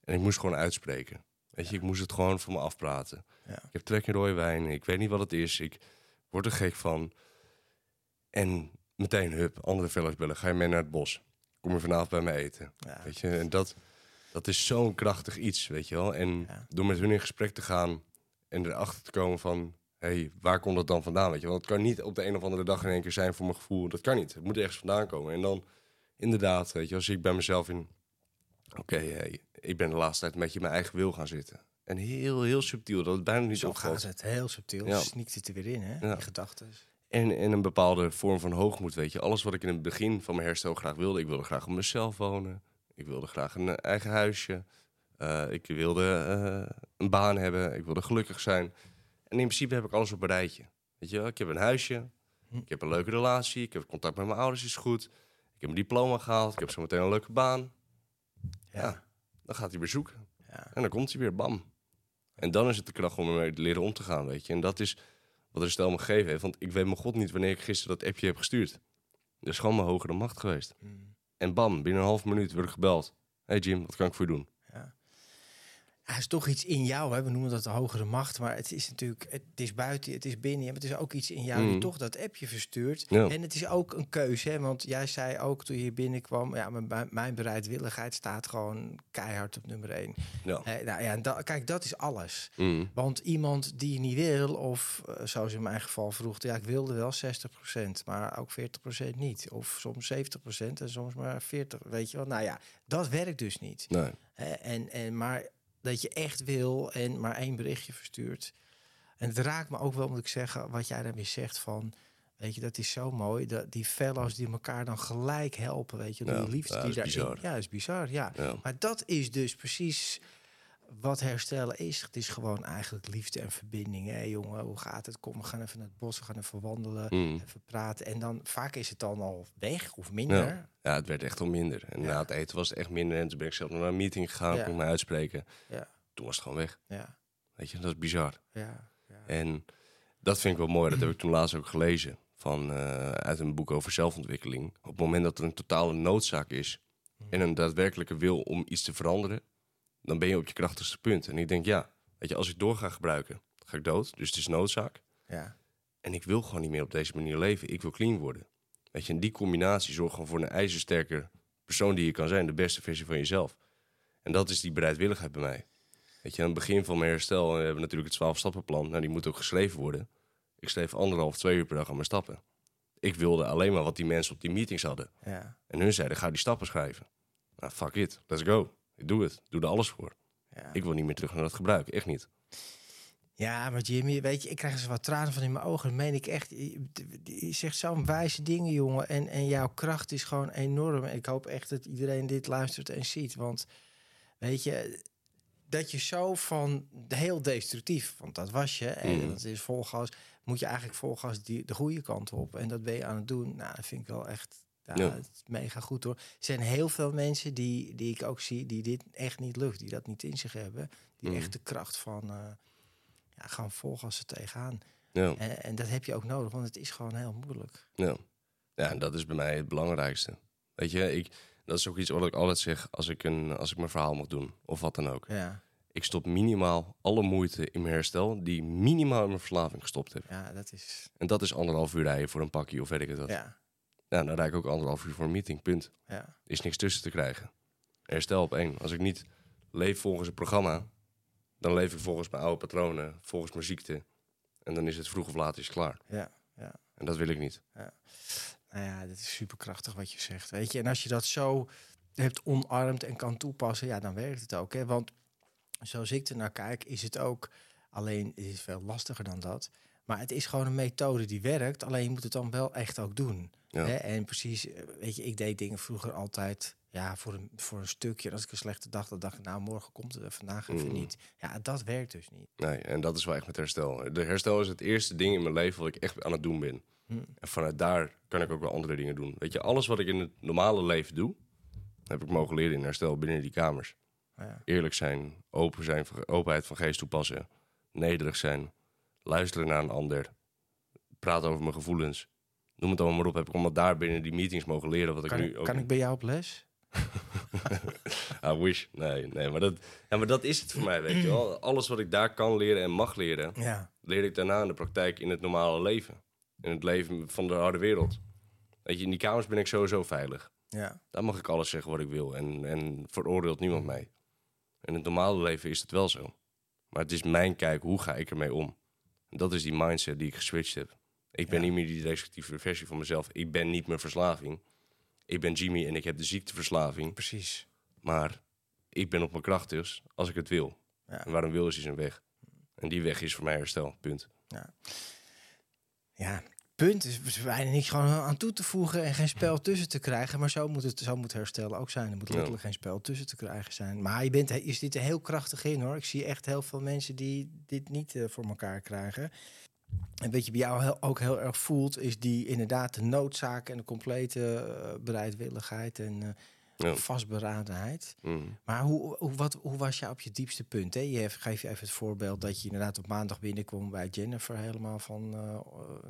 S2: En ik moest gewoon uitspreken. Weet je, ik moest het gewoon voor me afpraten.
S1: Ja.
S2: Ik heb trek in rode wijn. Ik weet niet wat het is. Ik word er gek van. En meteen, hup, andere fellows bellen. Ga je mee naar het bos? Kom je vanavond bij me eten?
S1: ja.
S2: Weet je, en dat, dat is zo'n krachtig iets, weet je wel. En door met hun in gesprek te gaan en erachter te komen van... hé, hey, waar komt dat dan vandaan, weet je wel. Het kan niet op de een of andere dag in één keer zijn voor mijn gevoel. Dat kan niet. Het moet ergens vandaan komen. En dan, inderdaad, weet je, als ik bij mezelf in... Oké, hey, ik ben de laatste tijd een beetje in mijn eigen wil gaan zitten. En heel, heel subtiel, dat het bijna niet
S1: Zo
S2: opvalt.
S1: gaat het, heel subtiel.
S2: Ja.
S1: Sneakt het er weer in, hè?
S2: Ja.
S1: Die gedachten.
S2: En, en een bepaalde vorm van hoogmoed, weet je. Alles wat ik in het begin van mijn herstel graag wilde. Ik wilde graag op mezelf wonen. Ik wilde graag een eh, eigen huisje. Eh, ik wilde eh, een baan hebben. Ik wilde gelukkig zijn. En in principe heb ik alles op een rijtje. Weet je ik heb een huisje.
S1: Hm.
S2: Ik heb een leuke relatie. Ik heb contact met mijn ouders, is goed. Ik heb een diploma gehaald. Ik heb zometeen een leuke baan. Ja. Dan gaat hij weer zoeken.
S1: Ja.
S2: En dan komt hij weer, bam. En dan is het de kracht om ermee te leren om te gaan, weet je. En dat is wat herstel me gegeven heeft. Want ik weet mijn god niet wanneer ik gisteren dat appje heb gestuurd. Dat is gewoon mijn hogere macht geweest.
S1: Mm.
S2: En bam, binnen een half minuut word ik gebeld. Hey Jim, wat kan ik voor je doen?
S1: Er is toch iets in jou, hè? we noemen dat de hogere macht, maar het is natuurlijk, het is buiten, het is binnen, maar het is ook iets in jou die
S2: Mm.
S1: toch dat appje verstuurt.
S2: Ja.
S1: En het is ook een keuze, hè? want jij zei ook toen je hier binnenkwam, ja, mijn, mijn bereidwilligheid staat gewoon keihard op nummer één.
S2: Ja.
S1: Eh, nou ja, da- kijk, dat is alles.
S2: Mm.
S1: Want iemand die niet wil, of eh, zoals in mijn geval vroeg, ja, ik wilde wel 60%, maar ook 40% niet. Of soms 70% en soms maar 40%, weet je wel. Nou ja, dat werkt dus niet.
S2: Nee.
S1: En, en, maar dat je echt wil en maar één berichtje verstuurt. En het raakt me ook wel, moet ik zeggen, wat jij weer zegt van... Weet je, dat is zo mooi. Dat die fellows die elkaar dan gelijk helpen, weet je.
S2: Ja,
S1: die liefde
S2: ja,
S1: die
S2: bizar.
S1: Ja, is bizar, ja.
S2: Ja.
S1: Maar dat is dus precies wat herstellen is. Het is gewoon eigenlijk liefde en verbinding. Hé jongen, hoe gaat het? Kom, we gaan even naar het bos, we gaan even wandelen,
S2: Mm.
S1: even praten. En dan vaak is het dan al weg of minder.
S2: Ja. ja, het werd echt al minder. En
S1: Ja.
S2: na het eten was het echt minder. En toen ben ik zelf naar een meeting gegaan,
S1: Ja.
S2: kon me uitspreken.
S1: Ja,
S2: Toen was het gewoon weg.
S1: ja,
S2: Weet je, dat is bizar.
S1: ja. ja.
S2: En dat vind ik wel mooi. Dat heb ik toen laatst ook gelezen. Van, eh, uit een boek over zelfontwikkeling. Op het moment dat er een totale noodzaak is. En een daadwerkelijke wil om iets te veranderen. Dan ben je op je krachtigste punt. En ik denk, ja, weet je, als ik door ga gebruiken, ga ik dood. Dus het is noodzaak.
S1: ja.
S2: En ik wil gewoon niet meer op deze manier leven. Ik wil clean worden. Weet je, en die combinatie zorgt gewoon voor een ijzersterke persoon die je kan zijn. De beste versie van jezelf. En dat is die bereidwilligheid bij mij. Weet je, aan het begin van mijn herstel eh, hebben we natuurlijk het 12-stappenplan. Nou, die moet ook geschreven worden. Ik schreef anderhalf, twee uur per dag aan mijn stappen. Ik wilde alleen maar wat die mensen op die meetings hadden.
S1: Ja.
S2: En hun zeiden, ga die stappen schrijven. Nou, fuck it, let's go. Doe het, doe er alles voor.
S1: Ja.
S2: Ik wil niet meer terug naar dat gebruik, echt niet.
S1: Ja, maar Jimmy, weet je, ik krijg er wat tranen van in mijn ogen. Dat meen ik echt. Je, je zegt zo'n wijze dingen, jongen. En, en jouw kracht is gewoon enorm. En ik hoop echt dat iedereen dit luistert en ziet. Want, weet je, dat je zo van heel destructief, want dat was je. En
S2: Mm.
S1: dat is volgas. Moet je eigenlijk volgas die, de goede kant op. En dat ben je aan het doen. Nou, dat vind ik wel echt. Ja, het is mega goed hoor. Er zijn heel veel mensen die, die ik ook zie, die dit echt niet lukt, die dat niet in zich hebben. Die
S2: Mm.
S1: echt de kracht van eh, ja, gewoon volgassen tegenaan.
S2: Ja,
S1: En, en dat heb je ook nodig, want het is gewoon heel moeilijk.
S2: ja. ja, en dat is bij mij het belangrijkste. Weet je, ik, dat is ook iets wat ik altijd zeg als ik, een, als ik mijn verhaal mag doen. Of wat dan ook.
S1: Ja,
S2: Ik stop minimaal alle moeite in mijn herstel die minimaal in mijn verslaving gestopt heb.
S1: ja dat is.
S2: En dat is anderhalf uur rijden voor een pakje of weet ik het wat.
S1: Ja,
S2: Ja, dan rijd ik ook anderhalf uur voor een meeting, punt.
S1: ja,
S2: is niks tussen te krijgen. Herstel op één. Als ik niet leef volgens het programma, dan leef ik volgens mijn oude patronen, volgens mijn ziekte. En dan is het vroeg of laat is klaar.
S1: ja, ja.
S2: En dat wil ik niet.
S1: Nou ja, dat is superkrachtig wat je zegt. Weet je, en als je dat zo hebt omarmd en kan toepassen, ja, dan werkt het ook. Hè? Want zoals ik er naar kijk, is het ook. Alleen het is veel lastiger dan dat. Maar het is gewoon een methode die werkt. Alleen je moet het dan wel echt ook doen.
S2: Ja.
S1: Hè? En precies, eh, weet je, ik deed dingen vroeger altijd ja, voor, een, voor een stukje. En als ik een slechte dag had, dacht ik, nou, morgen komt het, er, vandaag even
S2: Mm.
S1: niet. Ja, dat werkt dus niet.
S2: Nee, en dat is wel echt met herstel. De herstel is het eerste ding in mijn leven wat ik echt aan het doen ben.
S1: Hm.
S2: En vanuit daar kan ik ook wel andere dingen doen. Weet je, alles wat ik in het normale leven doe, heb ik mogen leren in herstel binnen die kamers.
S1: Ja,
S2: Eerlijk zijn, open zijn, openheid van geest toepassen, nederig zijn, luisteren naar een ander, praten over mijn gevoelens. Noem het allemaal maar op. Heb ik allemaal daar binnen die meetings mogen leren wat ik
S1: kan,
S2: nu
S1: ik,
S2: ook.
S1: kan ik bij jou op les?
S2: I wish. Nee, nee, maar dat, ja, maar dat is het voor mij, weet je wel. Alles wat ik daar kan leren en mag leren,
S1: Ja,
S2: leer ik daarna in de praktijk in het normale leven. In het leven van de harde wereld. Weet je, in die kamers ben ik sowieso veilig.
S1: ja,
S2: Daar mag ik alles zeggen wat ik wil en, en veroordeelt niemand mij. In het normale leven is het wel zo. Maar het is mijn kijk, hoe ga ik ermee om? En dat is die mindset die ik geswitcht heb. Ik ben
S1: Ja.
S2: niet meer die destructieve versie van mezelf. Ik ben niet meer verslaving. Ik ben Jimmy en ik heb de ziekteverslaving.
S1: precies.
S2: Maar ik ben op mijn kracht dus, als ik het wil.
S1: Ja.
S2: En waar een wil is, is een weg. En die weg is voor mij herstel, punt.
S1: Ja, punt is bijna niks gewoon aan toe te voegen en geen spel tussen te krijgen. Maar zo moet het zo moet herstellen ook zijn. Er moet
S2: Ja.
S1: letterlijk geen spel tussen te krijgen zijn. Maar je, bent, je zit er heel krachtig in hoor. Ik zie echt heel veel mensen die dit niet eh, voor elkaar krijgen. En wat je bij jou heel- ook heel erg voelt, is die inderdaad de noodzaak en de complete eh, bereidwilligheid en eh,
S2: Ja.
S1: vastberadenheid.
S2: Mm.
S1: Maar hoe, hoe, wat, hoe was je op je diepste punt? Hè? Je heeft, geef je even het voorbeeld dat je inderdaad op maandag binnenkwam bij Jennifer helemaal van, eh,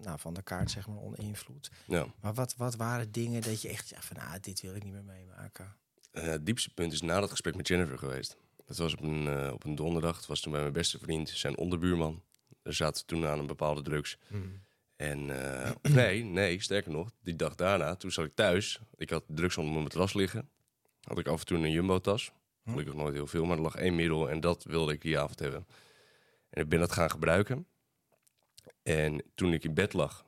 S1: nou, van de kaart, zeg maar, oninvloed.
S2: Ja.
S1: Maar wat, wat waren dingen dat je echt zegt van, nou, dit wil ik niet meer meemaken?
S2: Het diepste punt is na dat gesprek met Jennifer geweest. Dat was op een, op een donderdag. Het was toen bij mijn beste vriend, zijn onderbuurman. Zaten toen aan een bepaalde drugs. En eh, nee, nee, sterker nog, die dag daarna, toen zat ik thuis. Ik had drugs onder mijn matras liggen. Had ik af en toe een jumbo-tas. Gelukkig nooit heel veel, maar er lag één middel en dat wilde ik die avond hebben. En ik ben dat gaan gebruiken. En toen ik in bed lag,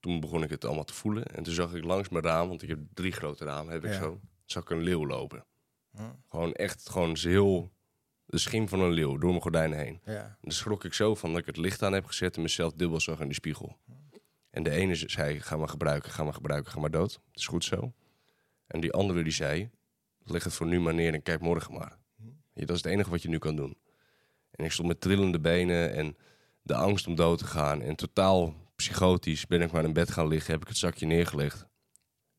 S2: toen begon ik het allemaal te voelen. En toen zag ik langs mijn raam, want ik heb drie grote ramen, heb ik
S1: Ja.
S2: zo, zag ik een leeuw lopen.
S1: Hm.
S2: Gewoon echt, gewoon heel de schim van een leeuw door mijn gordijnen heen.
S1: Ja,
S2: En daar schrok ik zo van dat ik het licht aan heb gezet en mezelf dubbel zag in de spiegel. En de ene zei, ga maar gebruiken, ga maar gebruiken, ga maar dood. Het is goed zo. En die andere die zei, leg het voor nu maar neer en kijk morgen maar. Ja, dat is het enige wat je nu kan doen. En ik stond met trillende benen en de angst om dood te gaan. En totaal psychotisch ben ik maar in bed gaan liggen, heb ik het zakje neergelegd.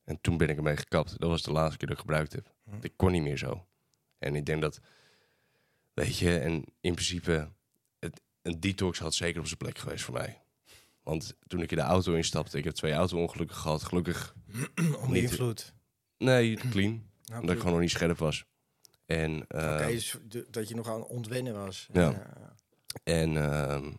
S2: En toen ben ik ermee gekapt. Dat was de laatste keer dat ik gebruikt heb. Ik kon niet meer zo. En ik denk dat, weet je, en in principe, het, een detox had zeker op zijn plek geweest voor mij. Want toen ik in de auto instapte, ik heb twee auto-ongelukken gehad. Gelukkig,
S1: onder invloed.
S2: nee, clean.
S1: Nou,
S2: Omdat ik gewoon nog niet scherp was. En, eh,
S1: Oké, dus dat je nog aan ontwennen was.
S2: Ja. en ehm,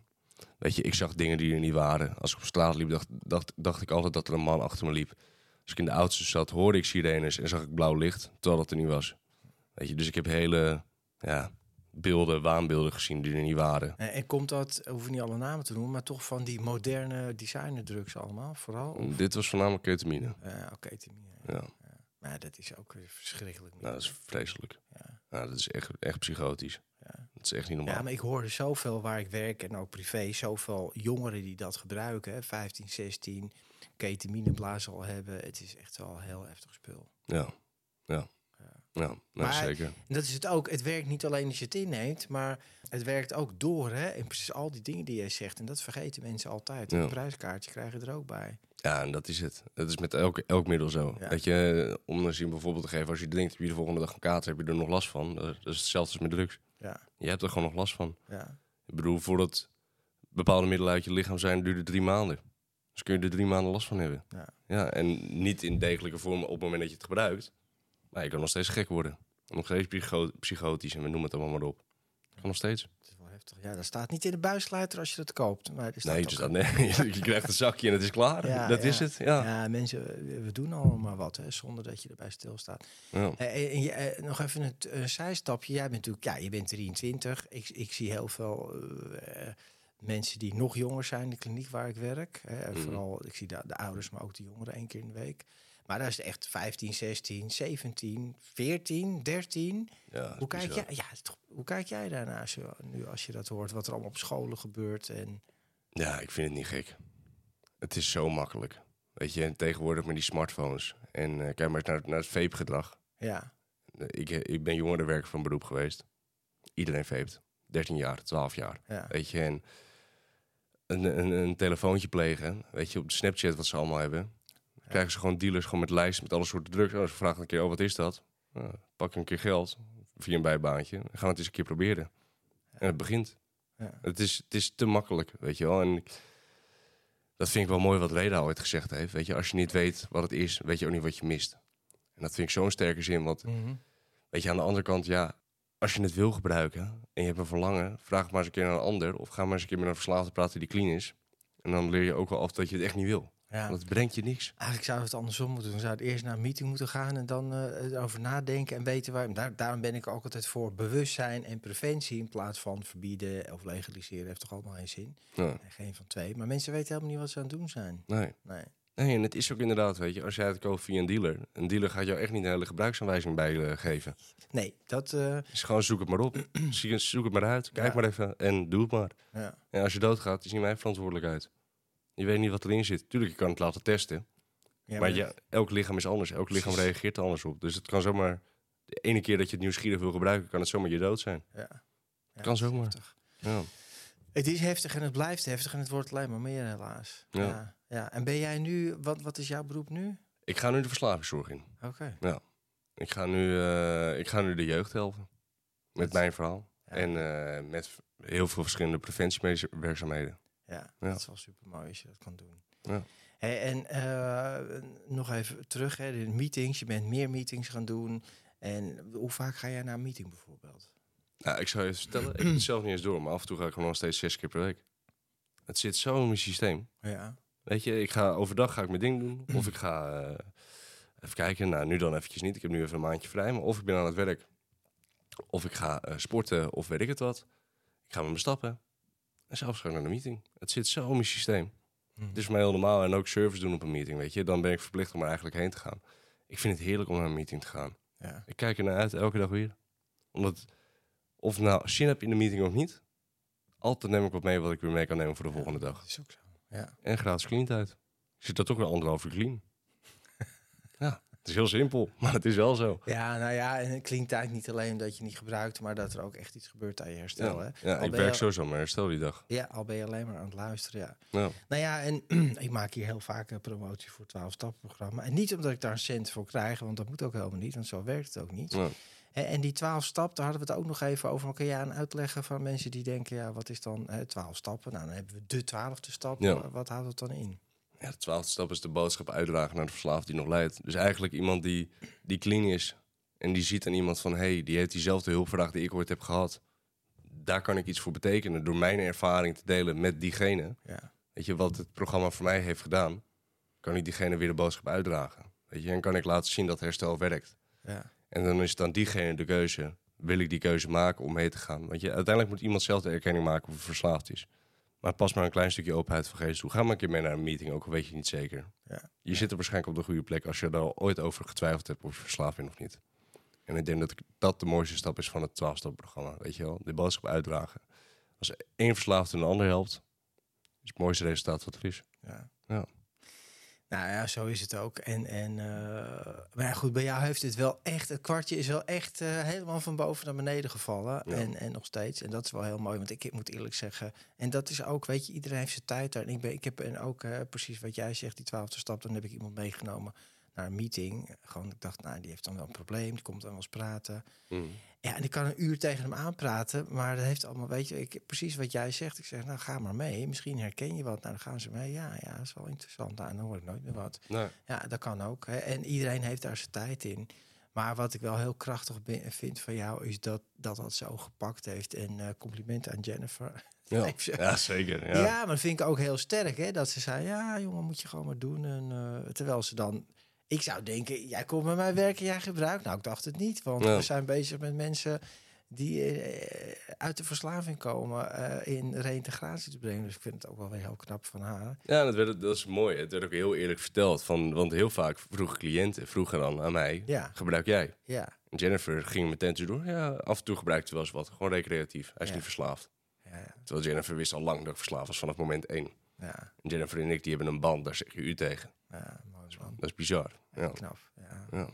S2: weet je, ik zag dingen die er niet waren. Als ik op straat liep, dacht, dacht, dacht ik altijd dat er een man achter me liep. Als ik in de auto zat, hoorde ik sirenes en zag ik blauw licht, terwijl dat er niet was. Weet je, dus ik heb hele ja, beelden, waanbeelden gezien die er niet waren.
S1: En, en komt dat, hoef je niet alle namen te noemen, maar toch van die moderne designerdrugs allemaal, vooral? Of,
S2: Dit was voornamelijk ketamine.
S1: ja, oké, Timmy, ja.
S2: Ja,
S1: Maar dat is ook verschrikkelijk.
S2: nou, dat is vreselijk.
S1: Ja.
S2: Ja, dat is echt, echt psychotisch.
S1: Ja.
S2: Dat is echt niet normaal.
S1: Ja, maar ik hoorde zoveel waar ik werk en ook privé, zoveel jongeren die dat gebruiken, hè, 15, 16, ketamine blazen al hebben. Het is echt wel een heel heftig spul.
S2: Ja, ja. Ja, nou,
S1: Maar-
S2: zeker.
S1: En dat is het ook. Het werkt niet alleen als je het inneemt, maar het werkt ook door. Hè? En precies al die dingen die jij zegt. En dat vergeten mensen altijd.
S2: Ja.
S1: Een prijskaartje krijgen er ook bij.
S2: Ja, en dat is het. Dat is met elk, elk middel zo.
S1: Ja.
S2: Weet je, om een zin bijvoorbeeld te geven, als je denkt, heb je de volgende dag een kater, heb je er nog last van. Dat is hetzelfde als met drugs.
S1: Ja,
S2: Je hebt er gewoon nog last van.
S1: ja.
S2: Ik bedoel, voordat bepaalde middelen uit je lichaam zijn, duurt het drie maanden. Dus kun je er drie maanden last van hebben.
S1: Ja.
S2: Ja, en niet in degelijke vorm op het moment dat je het gebruikt. Maar je kan nog steeds gek worden. Nog steeds psycho- psychotisch en we noemen het allemaal maar op. Kan nog steeds.
S1: Het is wel heftig. Ja, dat staat niet in de buissluiter als je dat koopt. Maar staat
S2: Nee, dus dat, nee, je krijgt een zakje en het is klaar.
S1: Ja,
S2: dat
S1: ja.
S2: is het. Ja.
S1: Ja, mensen, we- doen allemaal maar wat, hè, zonder dat je erbij stilstaat.
S2: Ja.
S1: Eh, En, en je, eh, nog even een, zijstapje. Jij bent natuurlijk, ja, je bent 23. Ik, ik zie heel veel eh, mensen die nog jonger zijn in de kliniek waar ik werk. Hè. En
S2: Mhm.
S1: Vooral, ik zie de, de ouders, maar ook de jongeren één keer in de week. Maar daar is echt 15, 16, 17, 14, 13.
S2: Ja, dat
S1: Hoe kijk,
S2: bizar.
S1: jij, ja, toch- hoe kijk jij daarnaar als je, nu als je dat hoort? Wat er allemaal op scholen gebeurt. En,
S2: Ja, ik vind het niet gek. Het is zo makkelijk. Weet je, en tegenwoordig met die smartphones. En eh, kijk maar eens naar, naar het vape-gedrag.
S1: ja,
S2: Eh, Ik, ik ben jongerenwerker van beroep geweest. Iedereen vapet. 13 jaar, 12 jaar.
S1: ja,
S2: Weet je, en een, een, een telefoontje plegen. Weet je, op de Snapchat wat ze allemaal hebben. Krijgen ze gewoon dealers gewoon met lijsten met alle soorten drugs. Oh, ze vragen een keer, oh, wat is dat? Nou, pak een keer geld via een bijbaantje. En gaan het eens een keer proberen. En het begint.
S1: ja.
S2: Het is, het is te makkelijk, weet je wel. En ik- dat vind ik wel mooi wat Reda ooit gezegd heeft. Weet je, als je niet weet wat het is, weet je ook niet wat je mist. En dat vind ik zo'n sterke zin. Want
S1: Mhm.
S2: weet je, aan de andere kant, ja, als je het wil gebruiken en je hebt een verlangen, vraag het maar eens een keer naar een ander. Of ga maar eens een keer met een verslaafde praten die clean is. En dan leer je ook wel af dat je het echt niet wil.
S1: Ja.
S2: Want het brengt je niks.
S1: Eigenlijk zou het andersom moeten doen. Zou het eerst naar een meeting moeten gaan en dan eh, erover nadenken en weten waar. Daar, daarom ben ik ook altijd voor bewustzijn en preventie in plaats van verbieden of legaliseren. Heeft toch allemaal geen zin?
S2: Ja,
S1: geen van twee. Maar mensen weten helemaal niet wat ze aan het doen zijn.
S2: nee.
S1: Nee.
S2: Nee, en het is ook inderdaad, weet je, als jij het koopt via een dealer, een dealer gaat jou echt niet een hele gebruiksaanwijzing bij eh, geven.
S1: Nee, dat. eh,
S2: is gewoon zoek het maar op. Zoek het maar uit. Kijk
S1: Ja.
S2: maar even en doe het maar.
S1: ja.
S2: En als je doodgaat, is niet mijn verantwoordelijkheid. Je weet niet wat erin zit. Tuurlijk, je kan het laten testen.
S1: Ja,
S2: maar ja, elk lichaam is anders. Elk lichaam reageert er anders op. Dus het kan zomaar... De ene keer dat je het nieuwsgierig wil gebruiken, kan het zomaar je dood zijn.
S1: Ja. Ja,
S2: Kan
S1: het
S2: zomaar.
S1: heftig.
S2: Ja.
S1: Het is heftig en het blijft heftig en het wordt alleen maar meer helaas.
S2: Ja.
S1: Ja. ja. En ben jij nu, wat, wat is jouw beroep nu?
S2: Ik ga nu de verslavingszorg in.
S1: Oké.
S2: Ik ga nu, eh, ik ga nu de jeugd helpen. Met
S1: Dat-
S2: mijn verhaal.
S1: Ja.
S2: En eh, met heel veel verschillende preventiewerkzaamheden.
S1: Ja,
S2: Ja.
S1: dat is wel super mooi als je dat kan doen.
S2: Ja.
S1: En eh, nog even terug, hè, de meetings. Je bent meer meetings gaan doen. En hoe vaak ga jij naar een meeting bijvoorbeeld?
S2: Nou, ik zou je vertellen, ik heb het zelf niet eens door, maar af en toe ga ik gewoon nog steeds zes keer per week. Het zit zo in mijn systeem.
S1: Ja.
S2: Weet je, ik ga overdag ga ik mijn ding doen. Of ik ga eh, even kijken. Nou, nu dan eventjes niet. Ik heb nu even een maandje vrij. Maar of ik ben aan het werk. Of ik ga eh, sporten of weet ik het wat. Ik ga met me stappen. En zelfs ik naar de meeting. Het zit zo in mijn systeem.
S1: Mhm.
S2: Het is voor mij heel normaal. En ook service doen op een meeting, weet je. Dan ben ik verplicht om er eigenlijk heen te gaan. Ik vind het heerlijk om naar een meeting te gaan.
S1: Ja.
S2: Ik kijk er naar uit, elke dag weer. Omdat, of nou zin heb in de meeting of niet... altijd neem ik wat mee wat ik weer mee kan nemen voor de volgende dag.
S1: Is ook zo. Ja.
S2: En gratis clean tijd. Ik zit dat ook weer anderhalf uur clean. ja, het is heel simpel, maar het is wel zo.
S1: ja, nou ja, en clean tijd niet alleen dat je niet gebruikt, maar dat er ook echt iets gebeurt aan je herstel.
S2: Ja,
S1: Hè?
S2: ja ik werk
S1: je-
S2: sowieso maar herstel die dag.
S1: Ja, al ben je alleen maar aan het luisteren, ja.
S2: Ja.
S1: Nou ja, en ik maak hier heel vaak een promotie voor het 12-stappenprogramma. En niet omdat ik daar een cent voor krijg, want dat moet ook helemaal niet, want zo werkt het ook niet.
S2: Ja.
S1: En die 12 stappen, daar hadden we het ook nog even over. Kun je aan uitleggen van mensen die denken, ja, wat is dan 12 stappen? Nou, dan hebben we de twaalfde stap.
S2: Ja.
S1: Wa- Wat houdt het dan in?
S2: Ja, de twaalfde stap is de boodschap uitdragen naar de verslaafde die nog leidt. Dus eigenlijk iemand die, die clean is en die ziet aan iemand van... hé, hey, die heeft diezelfde hulpvraag die ik ooit heb gehad. Daar kan ik iets voor betekenen door mijn ervaring te delen met diegene.
S1: Ja,
S2: Weet je, wat het programma voor mij heeft gedaan... kan ik diegene weer de boodschap uitdragen. Weet je, en kan ik laten zien dat herstel werkt.
S1: ja,
S2: En dan is het aan diegene de keuze. wil ik die keuze maken om mee te gaan? Want je, uiteindelijk moet iemand zelf de erkenning maken of het verslaafd is. Maar pas maar een klein stukje openheid van geest toe. Ga maar een keer mee naar een meeting, ook al weet je niet zeker.
S1: Ja.
S2: Je zit er waarschijnlijk op de goede plek als je er al ooit over getwijfeld hebt of je verslaafd bent of niet. En ik denk dat dat de mooiste stap is van het 12-stap-programma. Weet je wel, de boodschap uitdragen. Als één verslaafde een ander helpt, is het mooiste resultaat wat er is.
S1: Ja.
S2: Ja.
S1: Nou ja, zo is het ook. En, en, eh, maar goed, bij jou heeft het wel echt, het kwartje is wel echt eh, helemaal van boven naar beneden gevallen.
S2: Ja.
S1: En, en nog steeds. En dat is wel heel mooi, want ik moet eerlijk zeggen, en dat is ook, weet je, iedereen heeft zijn tijd daar. En ik, ben, ik heb en ook eh, precies wat jij zegt, die twaalfde stap, dan heb ik iemand meegenomen naar een meeting. Gewoon, ik dacht, nou, die heeft dan wel een probleem, die komt dan wel eens praten.
S2: Mm.
S1: Ja, en ik kan een uur tegen hem aanpraten, maar dat heeft allemaal, weet je, ik, precies wat jij zegt. Ik zeg, nou, ga maar mee. Misschien herken je wat. Nou, dan gaan ze mee. Ja, ja, dat is wel interessant. Nou, dan hoor ik nooit meer wat.
S2: Nee.
S1: Ja, dat kan ook. Hè. En iedereen heeft daar zijn tijd in. Maar wat ik wel heel krachtig vind van jou, is dat dat, dat zo gepakt heeft. En eh complimenten aan Jennifer.
S2: Ja, zeker.
S1: Ja.
S2: Ja.
S1: maar dat vind ik ook heel sterk. Hè? Dat ze zei, ja jongen, moet je gewoon maar doen. En, eh, terwijl ze dan... Ik zou denken, jij komt bij mij werken, jij gebruikt. Nou, ik dacht het niet. Want
S2: Ja.
S1: we zijn bezig met mensen die eh, uit de verslaving komen... eh, in reïntegratie te brengen. Dus ik vind het ook wel weer heel knap van haar.
S2: Ja, dat, werd, dat is mooi. Het werd ook heel eerlijk verteld. Van, want heel vaak vroegen cliënten, vroegen dan aan mij,
S1: Ja,
S2: gebruik jij?
S1: ja,
S2: En Jennifer ging meteen door. Ja, af en toe gebruikte wel eens wat. Gewoon recreatief. Hij is
S1: Ja.
S2: niet verslaafd.
S1: ja, ja.
S2: Terwijl Jennifer wist al lang dat ik verslaafd was vanaf moment één.
S1: ja,
S2: En Jennifer en ik die hebben een band, daar zeg je u tegen.
S1: ja man.
S2: Dat is bizar. Ja.
S1: Knap. Ja.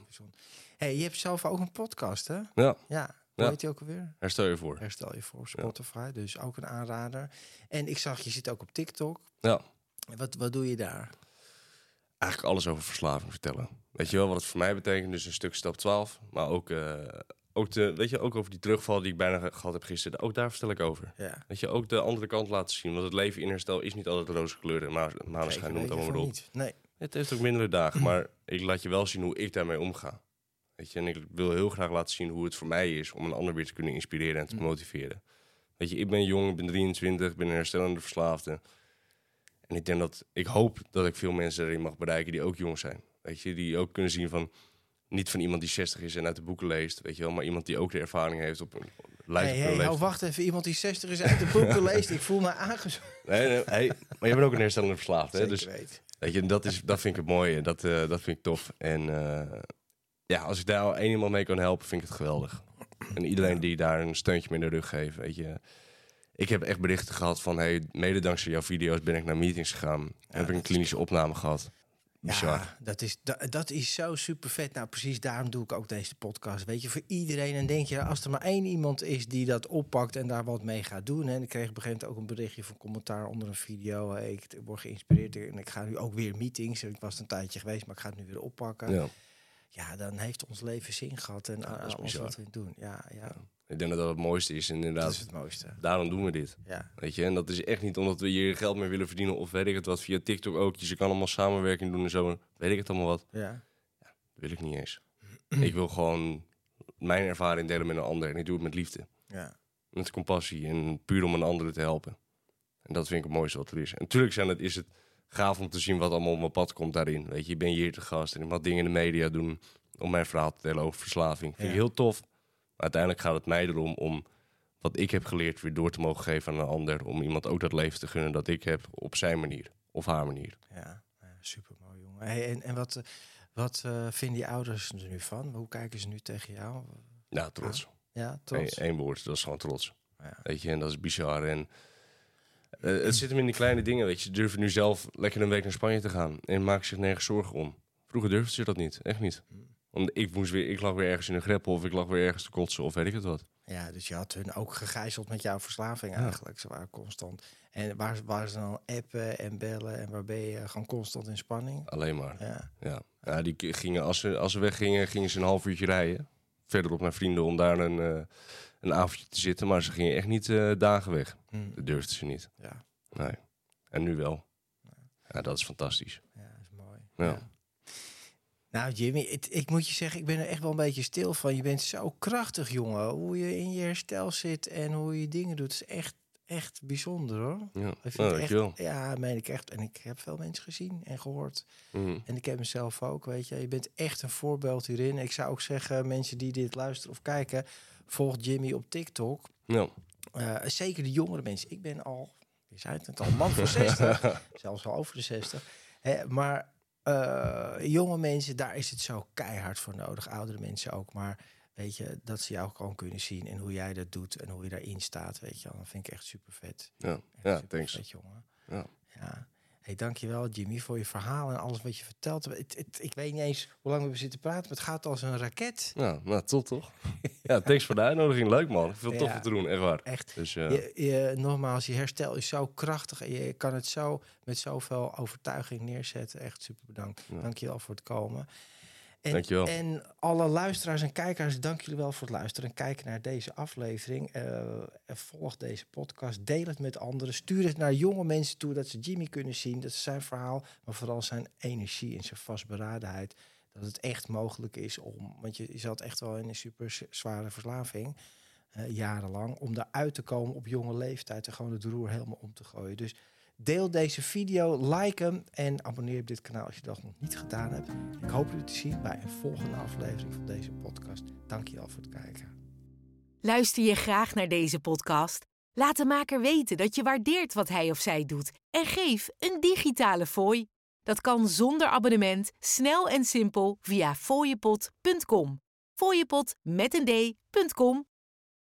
S1: Hey, je hebt zelf ook een podcast, hè?
S2: ja,
S1: Ja. Hoe heet die ook alweer?
S2: herstel je voor.
S1: Herstel je voor Spotify, dus ook een aanrader. En ik zag, je zit ook op TikTok.
S2: Ja.
S1: Wat, wat doe je daar?
S2: Eigenlijk alles over verslaving vertellen. Weet je wel wat het voor mij betekent? Dus een stuk stap 12. Maar ook, eh, ook, de, weet je, ook over die terugval die ik bijna ge- gehad heb gisteren. Ook daar vertel ik over.
S1: Ja.
S2: Weet je, ook de andere kant laten zien. Want het leven in herstel is niet altijd roze kleuren. en ma- Maneschijn,
S1: Zeker
S2: noem het
S1: weten
S2: allemaal maar op.
S1: Nee.
S2: Het heeft ook mindere dagen, maar ik laat je wel zien hoe ik daarmee omga. Weet je, en ik wil heel graag laten zien hoe het voor mij is om een ander weer te kunnen inspireren en te
S1: Mm.
S2: motiveren. Weet je, ik ben jong, ik ben 23, ik ben een herstellende verslaafde. En ik denk dat, ik hoop dat ik veel mensen erin mag bereiken die ook jong zijn. Weet je, die ook kunnen zien van, niet van iemand die 60 is en uit de boeken leest, weet je wel, maar iemand die ook de ervaring heeft op een lijf.
S1: Hey, hey, oh, wacht even. Iemand die 60 is uit de boeken leest. Ik voel me aangezocht.
S2: Nee, nee, hey, maar je bent ook een herstellende verslaafde, hè? Dus
S1: weet.
S2: Weet je, dat, is, dat vind ik het mooie. Dat, eh, dat vind ik tof. En eh, ja, als ik daar al één iemand mee kan helpen, vind ik het geweldig. En iedereen die daar een steuntje mee in de rug geeft, weet je. Ik heb echt berichten gehad van, hey, mede dankzij jouw video's ben ik naar meetings gegaan. en heb ik een
S1: is
S2: klinische opname gehad. Bizar.
S1: Ja, dat is, dat, dat is zo super vet. Nou, precies daarom doe ik ook deze podcast. Weet je, voor iedereen. En denk je, als er maar één iemand is die dat oppakt en daar wat mee gaat doen. En ik kreeg op een gegeven moment ook een berichtje van commentaar onder een video. Hey, ik word geïnspireerd en ik ga nu ook weer meetings. Ik was een tijdje geweest, maar ik ga het nu weer oppakken. Ja,
S2: Ja.
S1: dan heeft ons leven zin gehad en alles
S2: bizar.
S1: wat we doen. Ja, ja,
S2: Ik denk dat dat het mooiste is. En
S1: dat
S2: inderdaad,
S1: is het mooiste.
S2: daarom doen we dit.
S1: Ja,
S2: Weet je, en dat is echt niet omdat we hier geld mee willen verdienen of weet ik het wat. Via TikTok ook. Je kan allemaal samenwerking doen en zo. Weet ik het allemaal wat.
S1: ja.
S2: Dat wil ik niet eens. ik wil gewoon mijn ervaring delen met een ander. En ik doe het met liefde.
S1: ja.
S2: Met compassie en puur om een ander te helpen. En dat vind ik het mooiste wat er is. En natuurlijk zijn het, is het gaaf om te zien wat allemaal op mijn pad komt daarin. Weet je, ik ben hier te gast en ik mag dingen in de media doen om mijn verhaal te delen over verslaving. Vind ik
S1: Ja.
S2: heel tof. Maar uiteindelijk gaat het mij erom om wat ik heb geleerd weer door te mogen geven aan een ander. Om iemand ook dat leven te gunnen dat ik heb op zijn manier of haar manier.
S1: Ja, super mooi jongen. Hey, en en wat, eh, wat eh, vinden je ouders er nu van? Hoe kijken ze nu tegen jou?
S2: Ja, trots.
S1: Ja, trots.
S2: Eén woord, dat is gewoon trots.
S1: Ja.
S2: Weet je, en dat is bizar. En eh, het zit hem in die kleine dingen, weet je. Ze durven nu zelf lekker een week naar Spanje te gaan en maken zich nergens zorgen om. Vroeger durfden ze dat niet, echt niet. Want ik, moest weer, ik lag weer ergens in een greppel of ik lag weer ergens te kotsen of weet ik het wat.
S1: Ja, dus je had hun ook gegijzeld met jouw verslaving eigenlijk. Ze waren constant. En waar, waar ze dan appen en bellen en waar ben je gewoon constant in spanning?
S2: Alleen maar.
S1: Ja,
S2: Ja, ja die gingen, als ze, als ze weggingen, gingen ze een half uurtje rijden. Verderop naar vrienden om daar een, eh, een avondje te zitten. Maar ze gingen echt niet eh, dagen weg.
S1: Hm,
S2: Dat durfden ze niet.
S1: ja,
S2: Nee. En nu wel. Ja, dat is fantastisch.
S1: ja, dat is mooi.
S2: Ja.
S1: Nou, Jimmy, het- ik moet je zeggen, ik ben er echt wel een beetje stil van. Je bent zo krachtig, jongen. Hoe je in je herstel zit en hoe je dingen doet, is echt echt bijzonder hoor.
S2: Ja,
S1: Ik vind
S2: nou,
S1: het echt,
S2: dankjewel.
S1: ja, meen ik echt. En ik heb veel mensen gezien en gehoord.
S2: Mhm.
S1: En ik heb mezelf ook, weet je. Je bent echt een voorbeeld hierin. Ik zou ook zeggen, mensen die dit luisteren of kijken, volg Jimmy op TikTok.
S2: Ja.
S1: Eh, zeker de jongere mensen. Ik ben al, je zei het al, man van 60. zelfs al over de 60. Hè, maar eh, jonge mensen, daar is het zo keihard voor nodig. Oudere mensen ook. Maar weet je, dat ze jou gewoon kunnen zien. En hoe jij dat doet en hoe je daarin staat. Weet je, dat vind ik echt super vet.
S2: Ja,
S1: Echt
S2: ja thanks.
S1: vet, jongen.
S2: Ja.
S1: Ja. Hey, dankjewel Jimmy voor je verhaal en alles wat je vertelt. Het, het- ik weet niet eens hoe lang we zitten praten, maar het gaat als een raket.
S2: Ja, nou, top toch? Ja, thanks voor de uitnodiging. Leuk man. Veel tof
S1: Ja.
S2: om te doen, echt waar.
S1: Echt.
S2: Dus eh,
S1: Je, je, nogmaals, je herstel is zo krachtig en je kan het zo met zoveel overtuiging neerzetten. Echt super bedankt.
S2: Ja.
S1: Dankjewel voor het komen. En,
S2: Dankjewel.
S1: En alle luisteraars en kijkers, dank jullie wel voor het luisteren en kijken naar deze aflevering. Eh, volg deze podcast, deel het met anderen, stuur het naar jonge mensen toe, dat ze Jimmy kunnen zien, dat ze zijn verhaal, maar vooral zijn energie en zijn vastberadenheid, dat het echt mogelijk is om, want je, zat echt wel in een super zware verslaving, eh, jarenlang, om daaruit te komen op jonge leeftijd en gewoon het roer helemaal om te gooien. Dus deel deze video, like hem en abonneer op dit kanaal als je dat nog niet gedaan hebt. Ik hoop jullie te zien bij een volgende aflevering van deze podcast. Dankjewel voor het kijken.
S3: Luister je graag naar deze podcast? Laat de maker weten dat je waardeert wat hij of zij doet en geef een digitale fooi. Dat kan zonder abonnement, snel en simpel via fooiepot.com. Fooiepot met een d.com